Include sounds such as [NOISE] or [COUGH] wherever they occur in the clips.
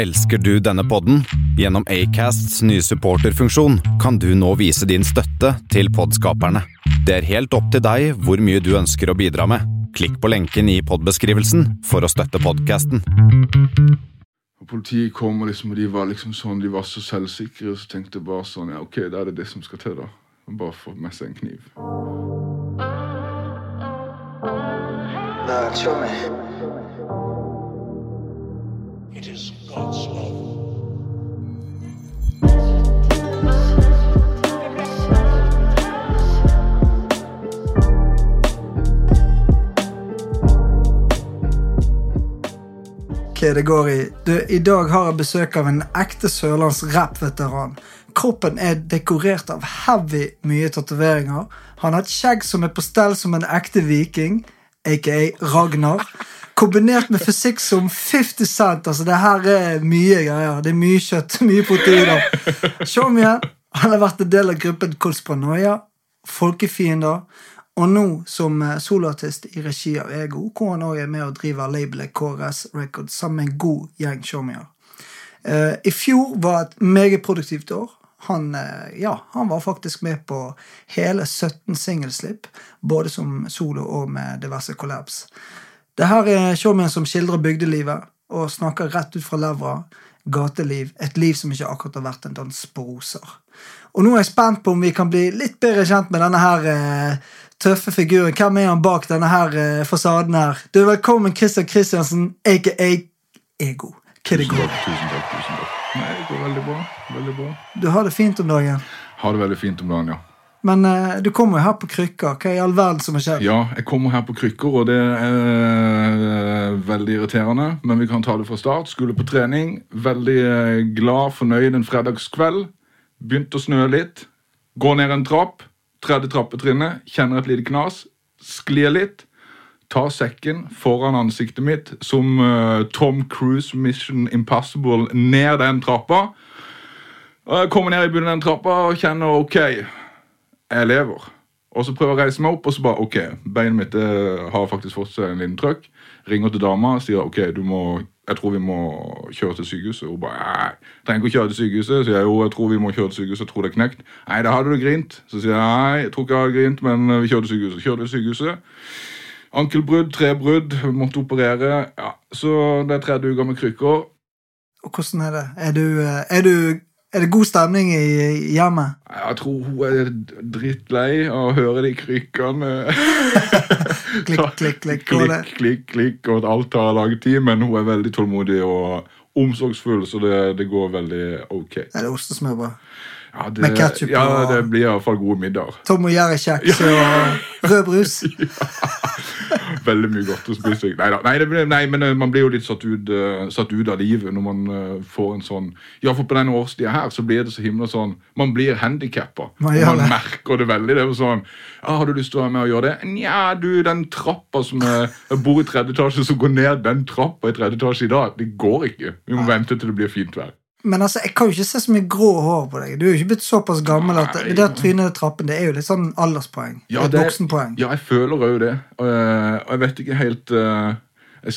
Elsker du denne podden? Gjennom Acasts nye supporterfunksjon kan du nå vise din støtte til podskaperne. Det er helt opp til deg hvor mye du ønsker å bidra med. Klikk på lenken i podbeskrivelsen for å støtte podkasten. Politiet kom, og liksom, de var liksom sånn, de var så selvsikre. Og så tenkte jeg bare sånn Ja, OK, da er det det som skal til, da. Bare få med seg en kniv. Nei, show me. It is God's love. Ok, det går i. Du, I dag har jeg besøk av en ekte sørlandsrappveteran. Kroppen er dekorert av heavy mye tatoveringer. Han har et skjegg som er på stell som en ekte viking, aka Ragnar. Kombinert med fysikk som 50 Cent. Altså, det her er mye greier. Det er mye kjøtt, [LAUGHS] mye proteiner. Han har vært en del av gruppen Kolsparanoia, Folkefiender, og nå som eh, soloartist i regi av Ego, hvor han òg er med og driver labelet KRS Records sammen med en god gjeng showmier. Uh, I fjor var et meget produktivt år. Han, eh, ja, han var faktisk med på hele 17 singelslipp, både som solo og med diverse collabs. Det her er showmen som skildrer bygdelivet og snakker rett ut fra levra. Gateliv. Et liv som ikke akkurat har vært en dans på roser. Og nå er jeg spent på om vi kan bli litt bedre kjent med denne her eh, tøffe figuren. Hvem er han bak denne her eh, fasaden her? Du, er Velkommen, Christian Christiansen, aka Ego. Hva det Tusen går? tusen takk. tusen takk. Nei, det går veldig bra. veldig bra. Du har det fint om dagen. Har det veldig fint om dagen, ja. Men eh, du kommer jo her på krykker. Hva i all verden som har skjedd? Ja, jeg kommer her på krykker, og det er eh, veldig irriterende. Men vi kan ta det fra start. Skulle på trening. Veldig eh, glad, fornøyd en fredagskveld. Begynte å snø litt. Går ned en trapp. Tredje trappetrinnet. Kjenner et lite knas. Sklir litt. Tar sekken foran ansiktet mitt som uh, Tom Cruise Mission Impossible ned den trappa. Kommer ned i bunnen av den trappa og kjenner OK, jeg lever. Og så prøver jeg å reise meg opp, og så bare OK, beinet mitt har faktisk fått seg en liten trøkk. Ringer til dama og sier OK, du må, jeg tror vi må kjøre til sykehuset. Hun bare nei, trenger ikke å kjøre til sykehuset. Så sier jeg jo, jeg tror vi må kjøre til sykehuset, jeg tror det er knekt. Nei, da hadde du grint. Så sier jeg nei, jeg tror ikke jeg hadde grint, men vi kjører til sykehuset. Kjører til sykehuset. Ankelbrudd, trebrudd, måtte operere. Ja, Så det er tredje uka med krykker. Og hvordan er det? Er du, eh, er du er det god stemning i, hjemmet? Jeg tror hun er drittlei av å høre de krykkene. [LAUGHS] Klikk, klikk, klikk. klikk, klikk, klikk, og at alt tar lang tid, men hun er veldig tålmodig og omsorgsfull, så det, det går veldig ok. Er det ostesmørbrød? Ja, det, Med ketsjup ja, og- det blir iallfall gode middager. Tom og Jerry-kjeks og rød brus? [LAUGHS] Veldig mye godt å spise. Neida, Nei, det nei, men eh, man blir jo litt satt ut, eh, satt ut av livet når man eh, får en sånn Ja, for på denne årstida her så blir det så himla sånn Man blir handikappa. Man Man det. merker det veldig. Det er sånn ah, 'Har du lyst til å være med og gjøre det?' Nja, du, den trappa som er, bor i tredje etasje, så går ned den trappa i tredje etasje i dag. Det går ikke. Vi må vente til det blir fint vær. Men altså, jeg kan jo ikke se så mye grå hår på deg. Du er jo ikke blitt såpass gammel at det, der trynet i trappen det er jo litt sånn alderspoeng. et det- voksenpoeng. Ja, jeg føler òg det. Og, eh, jeg vet ikke helt eh,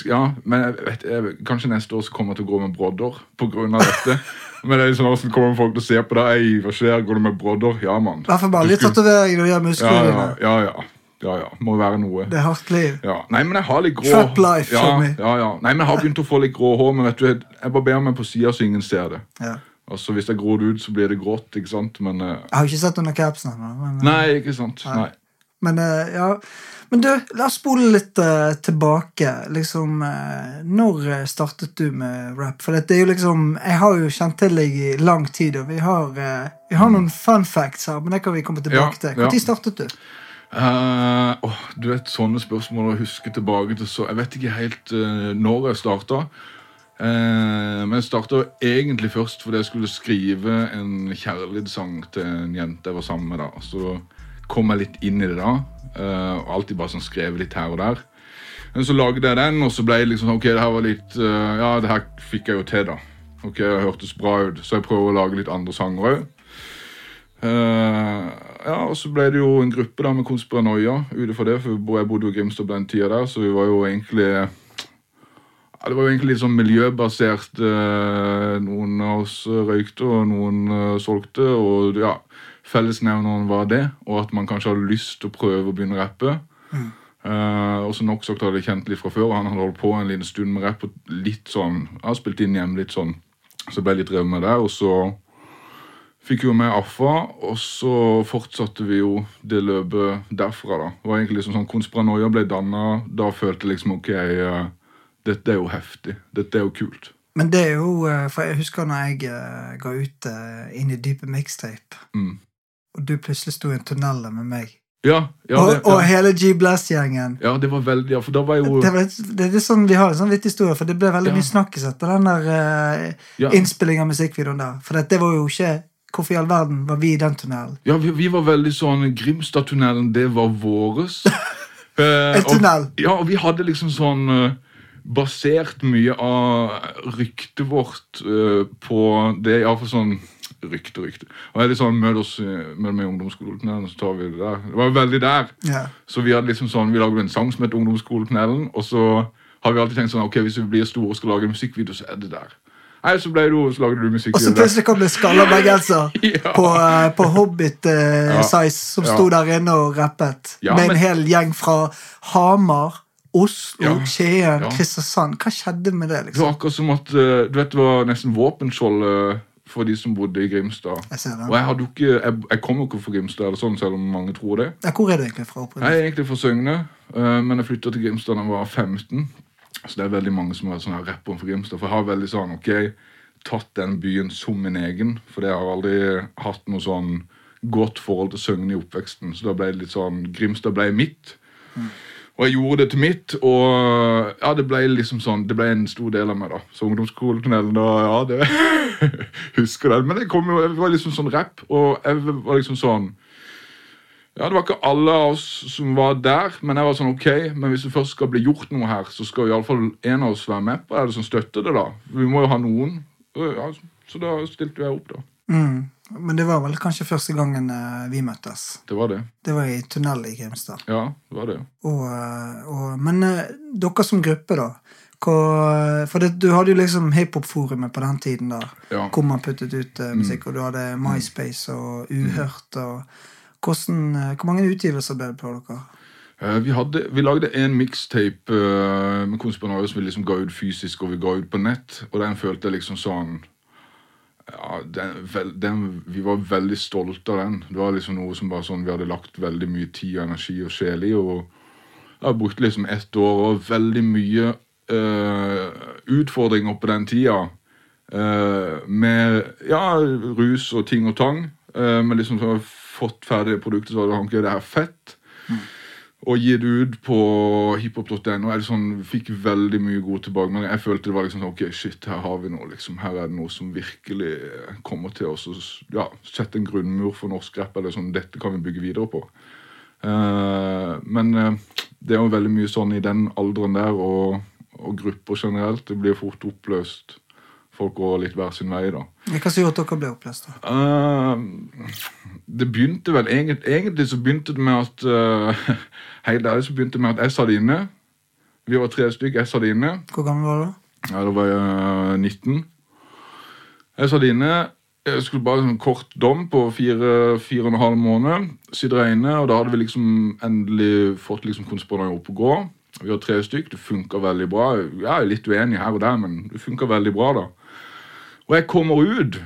Ja, men jeg vet, jeg, kanskje neste år så kommer jeg til å gå med brodder av dette. [LAUGHS] men det er sånn, hvordan kommer folk til å se på det? Ei, hva skjer? Går du med brodder? Ja, mann. I hvert fall bare Du litt tatoveringer og gjør ja, musklene ja, dine. ja, ja, ja, ja. Må være noe. Det er hardt liv. Ja. Nei, men jeg har litt grå Trap life, ja, ja, ja. Nei, men jeg har begynt å få litt grå hår, men vet du, jeg, barberer meg på sida så ingen ser det. Ja. Altså, Hvis jeg gror det ut, så blir det grått, ikke sant? Men uh... Jeg har ikke sett under capsen ennå. Men, Nei, ikke sant. Nei. Nei. men, uh, ja. men du, la oss spole litt uh, tilbake. Liksom, eh, Når eh, startet du med rap? For det er jo liksom Jeg har jo kjent til deg i lang tid, og vi har, eh, vi har noen fun facts her, men det kan vi komme tilbake Ja, til. ja. Når startet du? Eh, åh, du vet, Sånne spørsmål å huske tilbake til så Jeg vet ikke helt uh, når jeg starta. men jeg starta egentlig først fordi jeg skulle skrive en kjærlighetssang til en jente jeg var sammen med. da Så kom jeg litt inn i det da. Uh, alltid bare sånn skrevet litt her og der. Men så lagde jeg den, og så ble det liksom sånn, ok, det her var litt eh, Ja, det her fikk jeg jo til, da. Ok, Det hørtes bra ut, så jeg prøver å lage litt andre sanger òg. Ja, og så ble det jo en gruppe da med Konspiranoia ut ifra det, for jeg bodde jo i Grimstad på den tida der, så vi var jo egentlig Ja, det var jo egentlig litt sånn miljøbasert. eh, Noen av oss røykte, og noen eh, solgte. Og ja, fellesnevneren var det, og at man kanskje hadde lyst til å prøve å begynne å rappe. Uh, og så sagt hadde jeg kjent litt fra før, og han hadde holdt på en liten stund med rapp. og litt sånn, Jeg har spilt inn hjemme litt sånn, så ble jeg litt revet med der. Og så fikk jo med Affa, og så fortsatte vi jo det løpet derfra. da. Det var egentlig liksom sånn, Konspiranoia ble danna. Da følte jeg liksom ok, eh, dette er jo heftig. Dette er jo kult. Men det er jo eh, For jeg husker når jeg eh, ga ut Inn i dype mixtape, Mm. og du plutselig sto i en tunnel med meg. Ja, ja, og, det, og hele G-Blast-gjengen. ja, det var veldig Ja, for da var jo Det, det, det sånn, Vi har en sånn vittig historie, for det ble veldig Ja. mye snakkis etter den der uh, ja, innspilling av musikkvideoen der. For det, det var jo ikke Hvorfor i all verden var vi i den tunnelen? ja vi, vi var veldig sånn Grimstadtunnelen, det var våres. [LAUGHS] Eh, En og- tunnel. Ja, og vi hadde liksom sånn eh, Basert mye av ryktet vårt eh, på det Iallfall sånn Rykte, rykte. Og jeg er litt sånn, Møt oss eh, møt meg i ungdomsskoletunnelen, så tar vi det der. Det var veldig der. Ja. Så vi hadde liksom sånn, vi lagde en sang som het Ungdomsskoletunnelen, og så har vi alltid tenkt sånn, ok, hvis vi blir store og skal lage en musikkvideo, så er det der. Nei, så ble du, så lagde du Og så plutselig kom det skalla bergenser [LAUGHS] Ja. på, eh, på Hobbit-size Ja. som Ja. sto der inne og rappet. Med en hel gjeng fra Hamar, Oslo. Skien. Kristiansand. Hva skjedde med det? liksom? Det var akkurat som at, eh, du vet, det var nesten våpenskjold eh, for de som bodde i Grimstad. Jeg ser Og det. jeg, hadde ikke, jeg, jeg kom jo ikke fra Grimstad, eller sånn, selv om mange tror det. Ja, hvor er du egentlig fra? Jeg er egentlig fra Søgne, eh, men jeg flytta til Grimstad da jeg var 15. Så det er veldig mange som har sånn her rapperen fra Grimstad. For jeg har veldig sånn, ok, tatt den byen som min egen. For jeg har aldri hatt noe sånn godt forhold til Søgne i oppveksten. Så da ble det litt sånn, Grimstad ble mitt. Og jeg gjorde det til mitt, og ja, det ble liksom sånn, det ble en stor del av meg da. Så ungdomsskoletunnelen, da, ja, det [LAUGHS] husker den. Men det kom jo, det var liksom sånn rapp, og jeg var liksom sånn, ja, det var ikke alle av oss som var der, men jeg var sånn, ok, men hvis det først skal bli gjort noe her, så skal i alle fall en av oss være med på det, eller som støtter det da. Vi må jo ha noen. Ja, så da stilte jeg opp da. Mm. Men det var vel kanskje første gangen eh, vi møttes. Det var det. Det var i tunnel i Grimstad. Ja, det var det. Og, eh, og, men eh, dere som gruppe, da? For det, du hadde jo liksom hiphop-forumet på den tiden, da, Ja. hvor man puttet ut eh, musikk, og du hadde MySpace og Uhørt. og hvordan, eh, Hvor mange utgivelser ble det på dere? Eh, Vi, hadde, vi lagde en mixtape uh, med Konspiranoia som vi liksom ga ut fysisk, og vi ga ut på nett. Og den følte jeg liksom sånn ja, den, den, Vi var veldig stolte av den. Det var liksom noe som bare sånn, Vi hadde lagt veldig mye tid, og energi og sjel i. og Jeg brukte liksom ett år og veldig mye uh, utfordringer på den tida. Uh, med ja, rus og ting og tang. Uh, men liksom så har jeg fått ferdig produktet, så hadde ok, det her fett og gitt det ut på hiphop.no. Sånn, fikk veldig mye gode tilbakemeldinger. Jeg følte det var liksom sånn, ok, shit, her har vi noe. liksom. Her er det noe som virkelig kommer til oss å ja, sette en grunnmur for norsk rap. eller sånn, Dette kan vi bygge videre på. Uh, men uh, det er jo veldig mye sånn i den alderen der, og, og grupper generelt. Det blir fort oppløst. Folk går litt hver sin vei, da. Hva som gjorde at dere ble oppløst? da? Eh, det begynte vel egentlig, egentlig så begynte det med at uh, [LAUGHS] Helt ærlig så begynte det med at jeg satt inne. Vi var tre stykker. Jeg satt inne. Hvor gammel var du? Ja, Da var jeg eh, 19. Jeg satt inne. Jeg skulle bare en kort dom på fire, fire og en halv måned. Sitter inne, og da hadde vi liksom endelig fått liksom konspirasjonen opp å gå. Vi var tre stykk. Det funka veldig bra. Jeg er litt uenig her og der, men det funka veldig bra, da. Og jeg kommer ut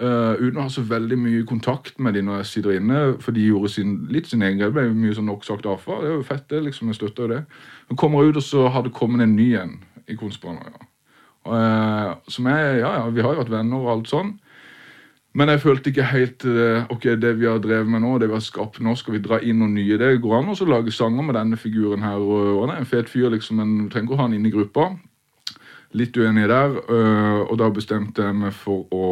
eh, uten å ha så veldig mye kontakt med de når jeg sitter inne, for de gjorde sin, litt sin egen greie. Det ble mye sånn nok sagt AFA. Det er jo fett, det. liksom, Jeg støtter jo det. Men kommer ut, og så har det kommet en ny en i Konspiranoia. Uh, som er, ja, ja, Vi har jo vært venner og alt sånn. Men jeg følte ikke helt eh, ok, det vi har drevet med nå, det vi har skapt nå, skal vi dra inn noe nye. Det går an å lage sanger med denne figuren her. og, Han er en fet fyr, liksom, men du trenger ikke å ha han inn i gruppa. Litt uenig der. og da bestemte jeg meg for å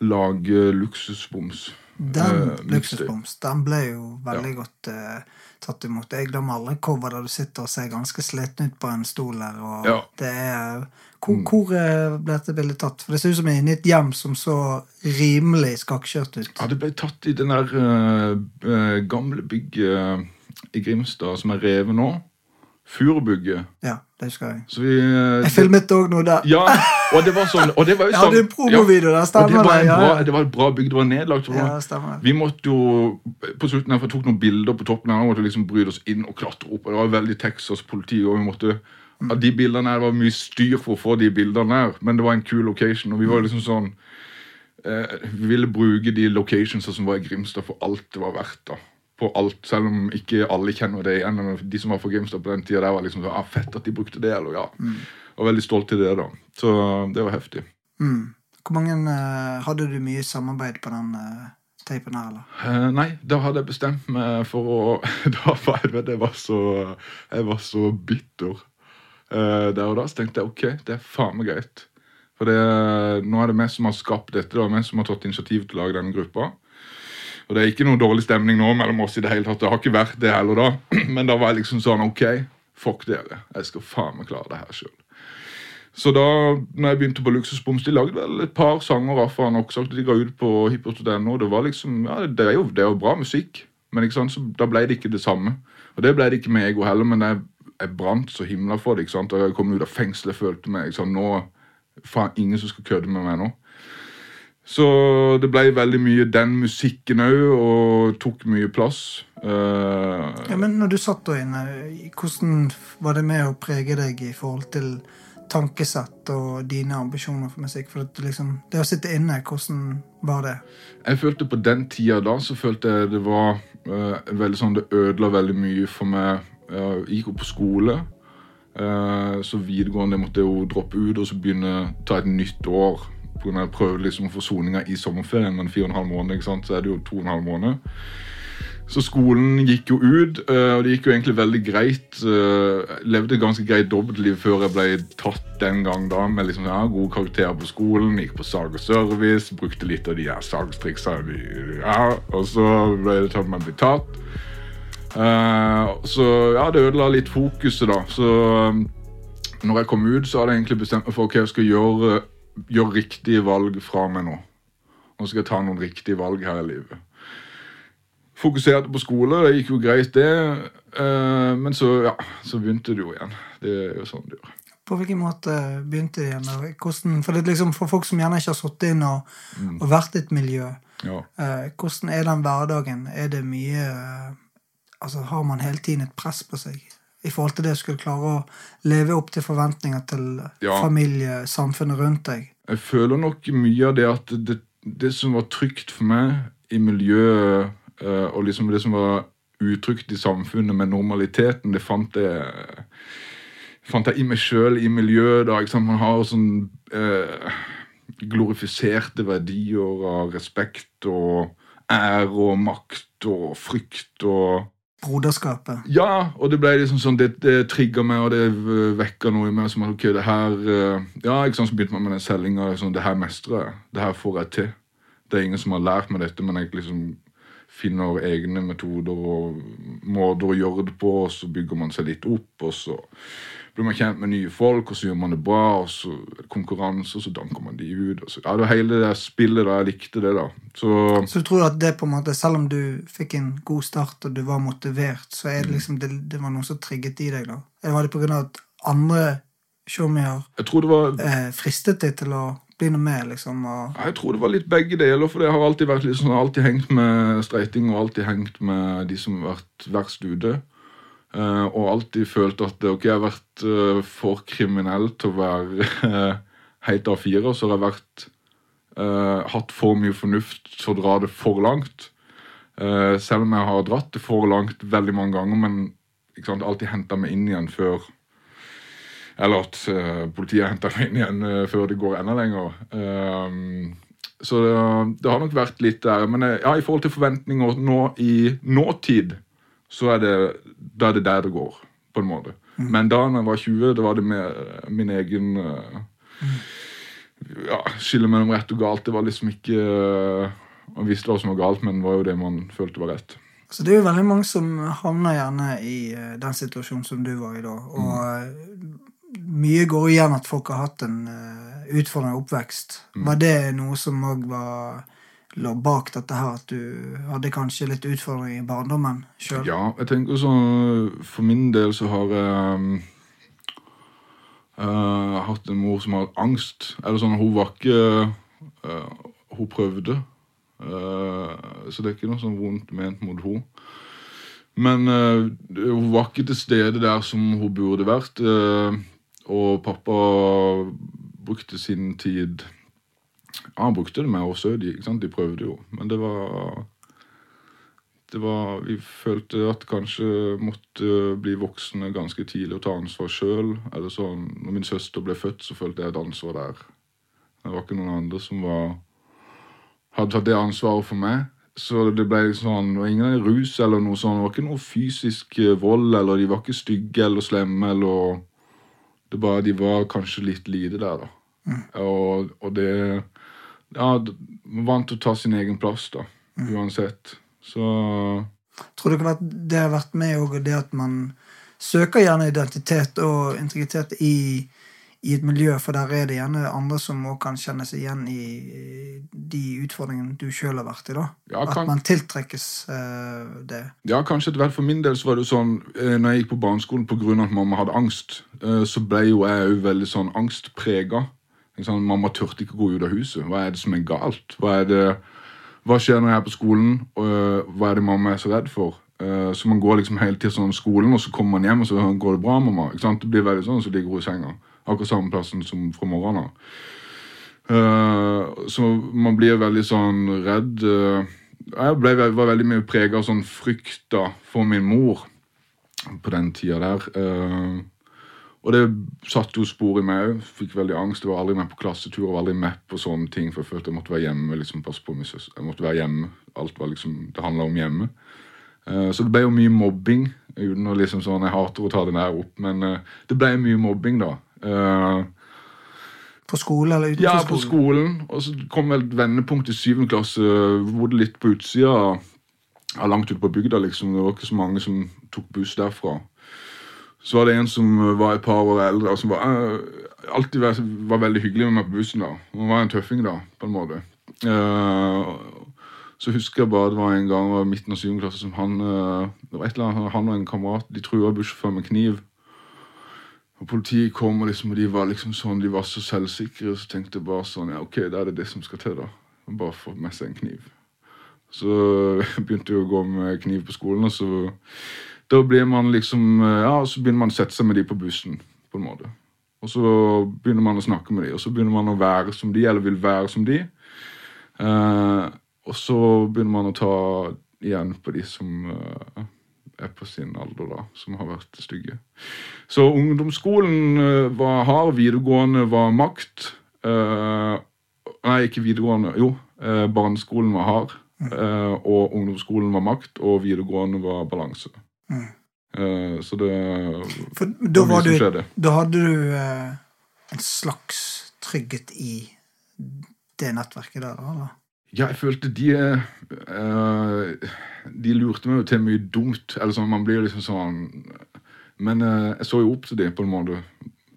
lage Luksusboms. Den Eh, luksusboms den ble jo veldig godt uh, tatt imot. Jeg glemmer aldri cover der du sitter og ser ganske sliten ut på en stol. Og Ja. det er, hvor, hvor eh, ble dette bildet tatt? For Det ser ut som jeg er inne i et hjem som så rimelig skakkjørt ut. Ja, det ble tatt i den der eh, eh, gamle bygget i Grimstad som er revet nå. Furubygget. Ja, det husker jeg. Så vi eh, Jeg filmet òg noe der. Ja, og det var sånn og det var jo [LAUGHS] sånn, hadde en promovideo der, og det var, Ja, bra, ja. det var et bra bygg. Det var nedlagt. ja, stemmer. Vi måtte jo på slutten her, for jeg tok noen bilder på toppen her, og måtte liksom bryte oss inn og klatre opp. og Det var veldig Texas-politi. og vi måtte, Mm. De bildene her, Det var mye styr for å få de bildene her, men det var en kul location. og Vi var liksom sånn eh, Vi ville bruke de locationsa som var i Grimstad, for alt det var verdt. da på alt, Selv om ikke alle kjenner det igjen. De som var for GameStop på den tida, der var liksom sånn, ah, fett at de brukte det. eller ja, var veldig stolt til det. da Så det var heftig. Mm. Hvor mange uh, Hadde du mye samarbeid på den uh, teipen her, eller? Uh, nei, da hadde jeg bestemt meg for å [LAUGHS] Da var jeg, jeg var så Jeg var så bitter eh, der og da. Så tenkte jeg ok, det er faen meg greit. For det, nå er det vi som har skapt dette. Det er vi som har tatt initiativ til å lage denne gruppa. Og det er ikke noe dårlig stemning nå mellom oss i det hele tatt. Det har ikke vært det heller da. [CLEARS THROAT] Men da var jeg liksom sånn ok, fuck dere. Jeg skal faen meg klare det her sjøl. Så da når jeg begynte på Luksusboms, de lagde vel et par sanger Rafa har nok de ga ut på hiphop.no. Det var liksom, ja, det er jo, det er jo bra musikk, men ikke sant, så da ble det ikke det samme. Og det ble det ikke med ego heller, men jeg, jeg brant så himla for det. ikke sant, og Jeg kom ut av fengselet, følte meg ikke sant, nå, faen, ingen som skal kødde med meg nå. Så det ble veldig mye den musikken òg, og tok mye plass. Uh, Ja, men når du satt da inne, hvordan var det med å prege deg i forhold til tankesett og dine ambisjoner for musikk? For at liksom, det å sitte inne, hvordan var det? Jeg følte på den tida da så følte jeg det var uh, veldig sånn Det ødela veldig mye for meg. Jeg gikk opp på skole. Uh, så videregående måtte jeg jo droppe ut og så begynne ta et nytt år. Av Jeg prøvde liksom forsoninga i sommerferien, men fire og en halv måned, ikke sant? så er det jo to og en halv måned. Så skolen gikk jo ut, eh, og det gikk jo egentlig veldig greit. eh, Jeg levde et ganske greit dobbeltliv før jeg ble tatt den gang da, med liksom, ja, gode karakterer på skolen. Gikk på sag og service, brukte litt av de her sagstriksene. Ja, og så ble det tatt med å bli tatt. Eh, så ja, det ødela litt fokuset, da. Så når jeg kom ut, så hadde jeg egentlig bestemt meg for ok, jeg skal gjøre, gjøre riktige valg fra meg nå. Nå skal jeg ta noen riktige valg her i livet fokuserte på skole. Det gikk jo greit, det. Eh, men så, ja, så begynte det jo igjen. Det er jo sånn det gjør. På hvilken måte begynte det igjen? Hvordan, for, det liksom, for folk som gjerne ikke har sittet inn og, og vært i et miljø, Ja. eh, hvordan er den hverdagen? Er det mye eh, Altså, har man hele tiden et press på seg i forhold til det å skulle klare å leve opp til forventninger til Ja. familie, samfunnet rundt deg? Jeg føler nok mye av det at det, det som var trygt for meg i miljøet, eh, og liksom det som var utrygt i samfunnet med normaliteten, det fant jeg, fant jeg i meg sjøl, i miljøet. da, ikke sant? Man har sånn eh, glorifiserte verdier av respekt og ære og makt og frykt og Broderskapet. Ja, og det ble liksom sånn, det, det trigger meg, og det vekker noe i meg. som at, ok, det her, øh, ja, ikke sant, Så begynte man med den selginga. Sånn, det her mestrer jeg. Det her får jeg til. Det er ingen som har lært meg dette, men jeg liksom finner egne metoder og måter å gjøre det på, og så bygger man seg litt opp, og så blir man kjent med nye folk, og så gjør man det bra, og så er det konkurranse, og så danker man de ut. Så, ja, det var hele det spillet da, jeg likte det, da. Så Så du tror at det på en måte, selv om du fikk en god start og du var motivert, så er det liksom det, det var noe som trigget i deg, da? Eller var det av at andre showmier eh, fristet deg til å bli noe med, liksom? Og, Jeg tror det var litt begge deler, for jeg har alltid vært litt sånn, alltid hengt med streiting og alltid hengt med de som har vært verst ute. Eh, og alltid følt at ok, jeg har vært eh, for kriminell til å være uh, helt A4, så har jeg vært eh, hatt for mye fornuft til å dra det for langt. Eh, selv om jeg har dratt det for langt veldig mange ganger, men ikke sant, alltid henta meg inn igjen før eller at eh, politiet henter meg inn igjen eh, før det går enda lenger. Så det, det har nok vært litt der. Men eh, ja, i forhold til forventninger nå i nåtid, så er det, da er det der det går, på en måte. Men da jeg var 20, da var det med min egen uh, ja, skille mellom rett og galt. Det var liksom ikke eh, Man visste hva som var galt, men det var jo det man følte var rett. så det er jo veldig mange som havner gjerne i eh, den situasjonen som du var i da. Og mm. mye går igjen at folk har hatt en uh, utfordrende oppvekst. Var det noe som òg var lå bak dette her? At du hadde kanskje litt utfordringer i barndommen sjøl? Ja, jeg tenker sånn For min del så har jeg uh, hatt en mor som har hatt angst. Eller sånn, hun var ikke uh, Hun prøvde. Uh, så det er ikke noe sånn vondt ment mot henne. Men hun var ikke til stede der som hun burde vært. Og pappa brukte sin tid Han brukte det med oss òg, de, de prøvde jo. Men det var det var, Vi følte at kanskje måtte bli voksne ganske tidlig og ta ansvar sjøl. Sånn, når min søster ble født, så følte jeg et ansvar der. Det var ikke noen andre som var, hadde tatt det ansvaret for meg. Så det ble sånn, Ingen er ingen rus eller noe sånt. Det var ikke noe fysisk eh, vold, eller de var ikke stygge eller slemme. eller det bare, De var kanskje litt lite der, da. Og, og det Ja, vant til å ta sin egen plass, da. Uansett. Så Tror du ikke at det har vært med òg, det at man søker gjerne identitet og integritet i, i et miljø, for der er det gjerne andre som også kan kjenne seg igjen i de utfordringene du sjøl har vært i. da. Ja, At man tiltrekkes uh, det. Ja, kanskje etter hvert for min del så var det sånn eh, Når jeg gikk på barneskolen pga. at mamma hadde angst, eh, så ble jo jeg òg veldig sånn angstprega. Sånn, mamma turte ikke gå ut av huset. Hva er det som er galt? Hva, er det, hva skjer når jeg er på skolen? Og, eh, hva er det mamma er så redd for? Uh, Så man går liksom hele tiden sånn skolen, og så kommer man hjem, og så går det bra, mamma. Ikke sant? Det blir veldig sånn, så ligger hun i senga. Akkurat samme plassen som fra morgenen av. Uh, så man blir veldig sånn redd. Uh, jeg ble, var veldig mye prega av sånn frykt for min mor på den tida der. eh, og det satte jo spor i meg òg. Fikk veldig angst. Jeg var aldri med på klassetur og var aldri med på sånne ting. For jeg følte jeg måtte være hjemme. liksom passe på min søster. Jeg måtte være hjemme. Alt var liksom, Det handla om hjemme. Uh, så det ble jo mye mobbing. Uten å liksom sånn, Jeg hater å ta det der opp, men uh, det ble mye mobbing, da. Uh, På skolen eller utenfor ja, på skolen? skolen. Og så kom vel et vendepunkt i syvende klasse. Bodde litt på utsida, langt ute på bygda, liksom. Det var ikke så mange som tok buss derfra. Så var det en som var et par år eldre, og som var, eh, alltid var, var veldig hyggelig med meg på bussen. da. Han var en tøffing, da, på en måte. Uh, så husker jeg bare det var en gang i midten av syvende klasse som han uh, det var et eller annet, han og en kamerat de trua bussjåføren med kniv. Og Politiet kom, og, liksom, og de var liksom sånn, de var så selvsikre. Så tenkte jeg bare sånn Ja, OK, da er det det som skal til, da. Bare få med seg en kniv. Så [LAUGHS] begynte jeg å gå med kniv på skolen, og så Da blir man liksom Ja, så begynner man å sette seg med de på bussen, på en måte. Og så begynner man å snakke med de, og så begynner man å være som de, eller vil være som de. Eh, og så begynner man å ta igjen på de som eh, er på sin alder, da, som har vært stygge. Så ungdomsskolen eh, var hard, videregående var makt. Eh, nei, ikke videregående, jo. Eh, barneskolen var hard. eh, og ungdomsskolen var makt, og videregående var balanse. Eh, så det For da, var du, da hadde du eh, en slags trygghet i det nettverket der? eller? Ja, jeg følte de eh, De lurte meg jo til mye dumt. Eller sånn, man blir liksom sånn Men jeg så jo opp til dem på en måte.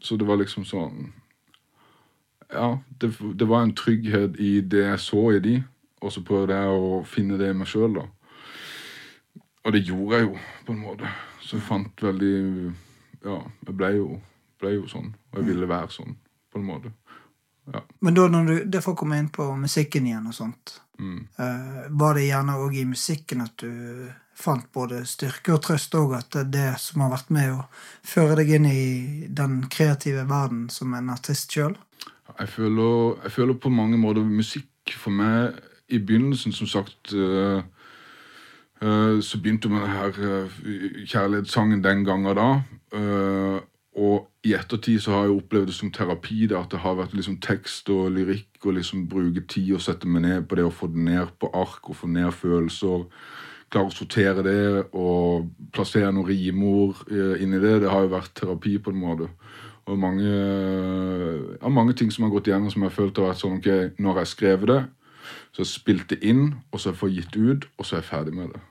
Så det var liksom sånn Ja, det, det var en trygghet i det jeg så i de, og så prøvde jeg å finne det i meg sjøl, da. Og det gjorde jeg jo, på en måte. Så jeg fant veldig Ja, jeg ble jo, ble jo sånn. Og jeg ville være sånn, på en måte. Men da når du, det får komme inn på musikken igjen og sånt, Mm. uh, var det gjerne òg i musikken at du fant både styrke og trøst, òg, at det er det som har vært med å føre deg inn i den kreative verden som en artist sjøl? Jeg føler, jeg føler på mange måter musikk for meg I begynnelsen, som sagt eh, Så begynte med denne eh, kjærlighetssangen den gangen da. Eh, og i ettertid så har jeg opplevd det som terapi. Det at det har vært liksom tekst og lyrikk og liksom bruke tid og sette meg ned på det og få det ned på ark og få ned følelser. Klare å sortere det og plassere noen rimord eh, inni det. Det har jo vært terapi på en måte. Og mange, ja, mange ting som har gått igjennom som jeg har følt har vært sånn ok, Nå har jeg skrevet det, så jeg det inn, og så har jeg fått gitt ut, og så er jeg ferdig med det.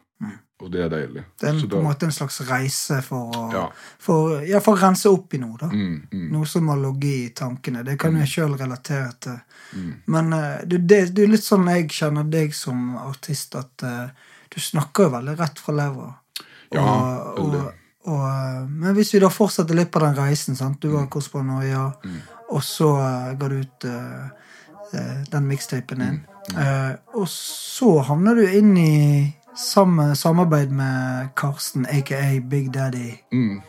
Og det er deilig. Det er Så på en måte en slags reise for å, Ja. for, ja, for å rense opp i noe. da. Mm, mm, Noe som har ligget i tankene. Det kan jeg sjøl relatere til. mm. Men eh, det, det, det er litt sånn jeg kjenner deg som artist, at uh, du snakker jo veldig rett fra levra. Ja, og, veldig. og, og, eh, men hvis vi da fortsetter litt på den reisen sant? Du Mm. var hos Paranoia, og så uh, ga du ut eh, den mixtapen din. Mm. Og så havner du inn i samme samarbeid med Karsten, aka Big Daddy. Mm.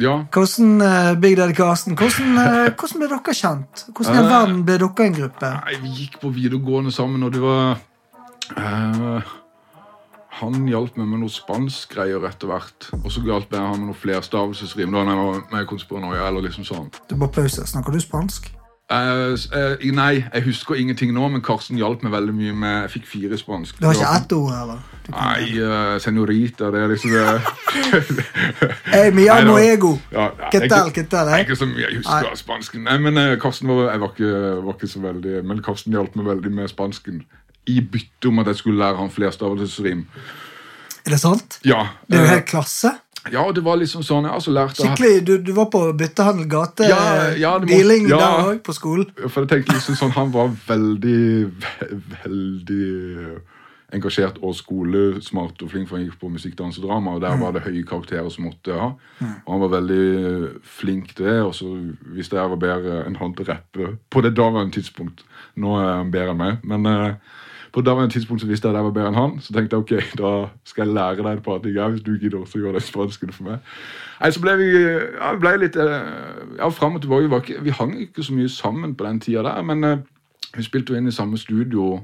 Ja, Hvordan, uh, Big Daddy Karsten, hvordan, uh, hvordan ble dere kjent? Hvordan i Eh, verden ble dere en gruppe? Nei, vi gikk på videregående sammen, og det var Han hjalp meg med noe spansk greier etter hvert. Og så hjalp jeg han med noe flerstavelsesrim. Da jeg var med Konspiranoia, eller liksom sånn. Du bare pause. Snakker du spansk? S- eh, nei, jeg husker ingenting nå, men Karsten hjalp meg veldig mye med Jeg fikk fire spansk. Du har ikke ett ord, eller? Nei, uh, senorita, det er liksom det. [LAUGHS] Hey, mi amo ego. Ja, ja, ¿Qué ikke- tal, qué tal, eh? Ikke så mye jeg husker av spansken. Nei, men Karsten var, jeg var ikke, var ikke så veldig Men Karsten hjalp meg veldig med spansken. I bytte om at jeg skulle lære han flerstavelsesrim. Er det sant? Ja, Det er jo helt klasse. Ja, det var liksom sånn Jeg altså lært Skikkelig, du, du var på byttehandel gate, Ja, ja, må- dealing ja. der òg, på skolen. For jeg tenkte liksom sånn Han var veldig, veldig engasjert og skolesmart og flink, for han gikk på musikk, dans og drama, og der var det høye karakterer som måtte ha. Og han var veldig flink til det, og så visste jeg var bedre enn han til å rappe på det daværende tidspunkt. Nå er han bedre enn meg, men eh, på daværende tidspunkt så visste jeg at jeg var bedre enn han, så tenkte jeg ok, [LAUGHS] da skal jeg lære deg et par ting hvis du gidder også gjøre det spansken for meg. Nei, så ble vi ja, ble litt eh, ja, fram og tilbake. Vi, ikke, vi hang ikke så mye sammen på den tida der, men eh, vi spilte jo inn i samme studio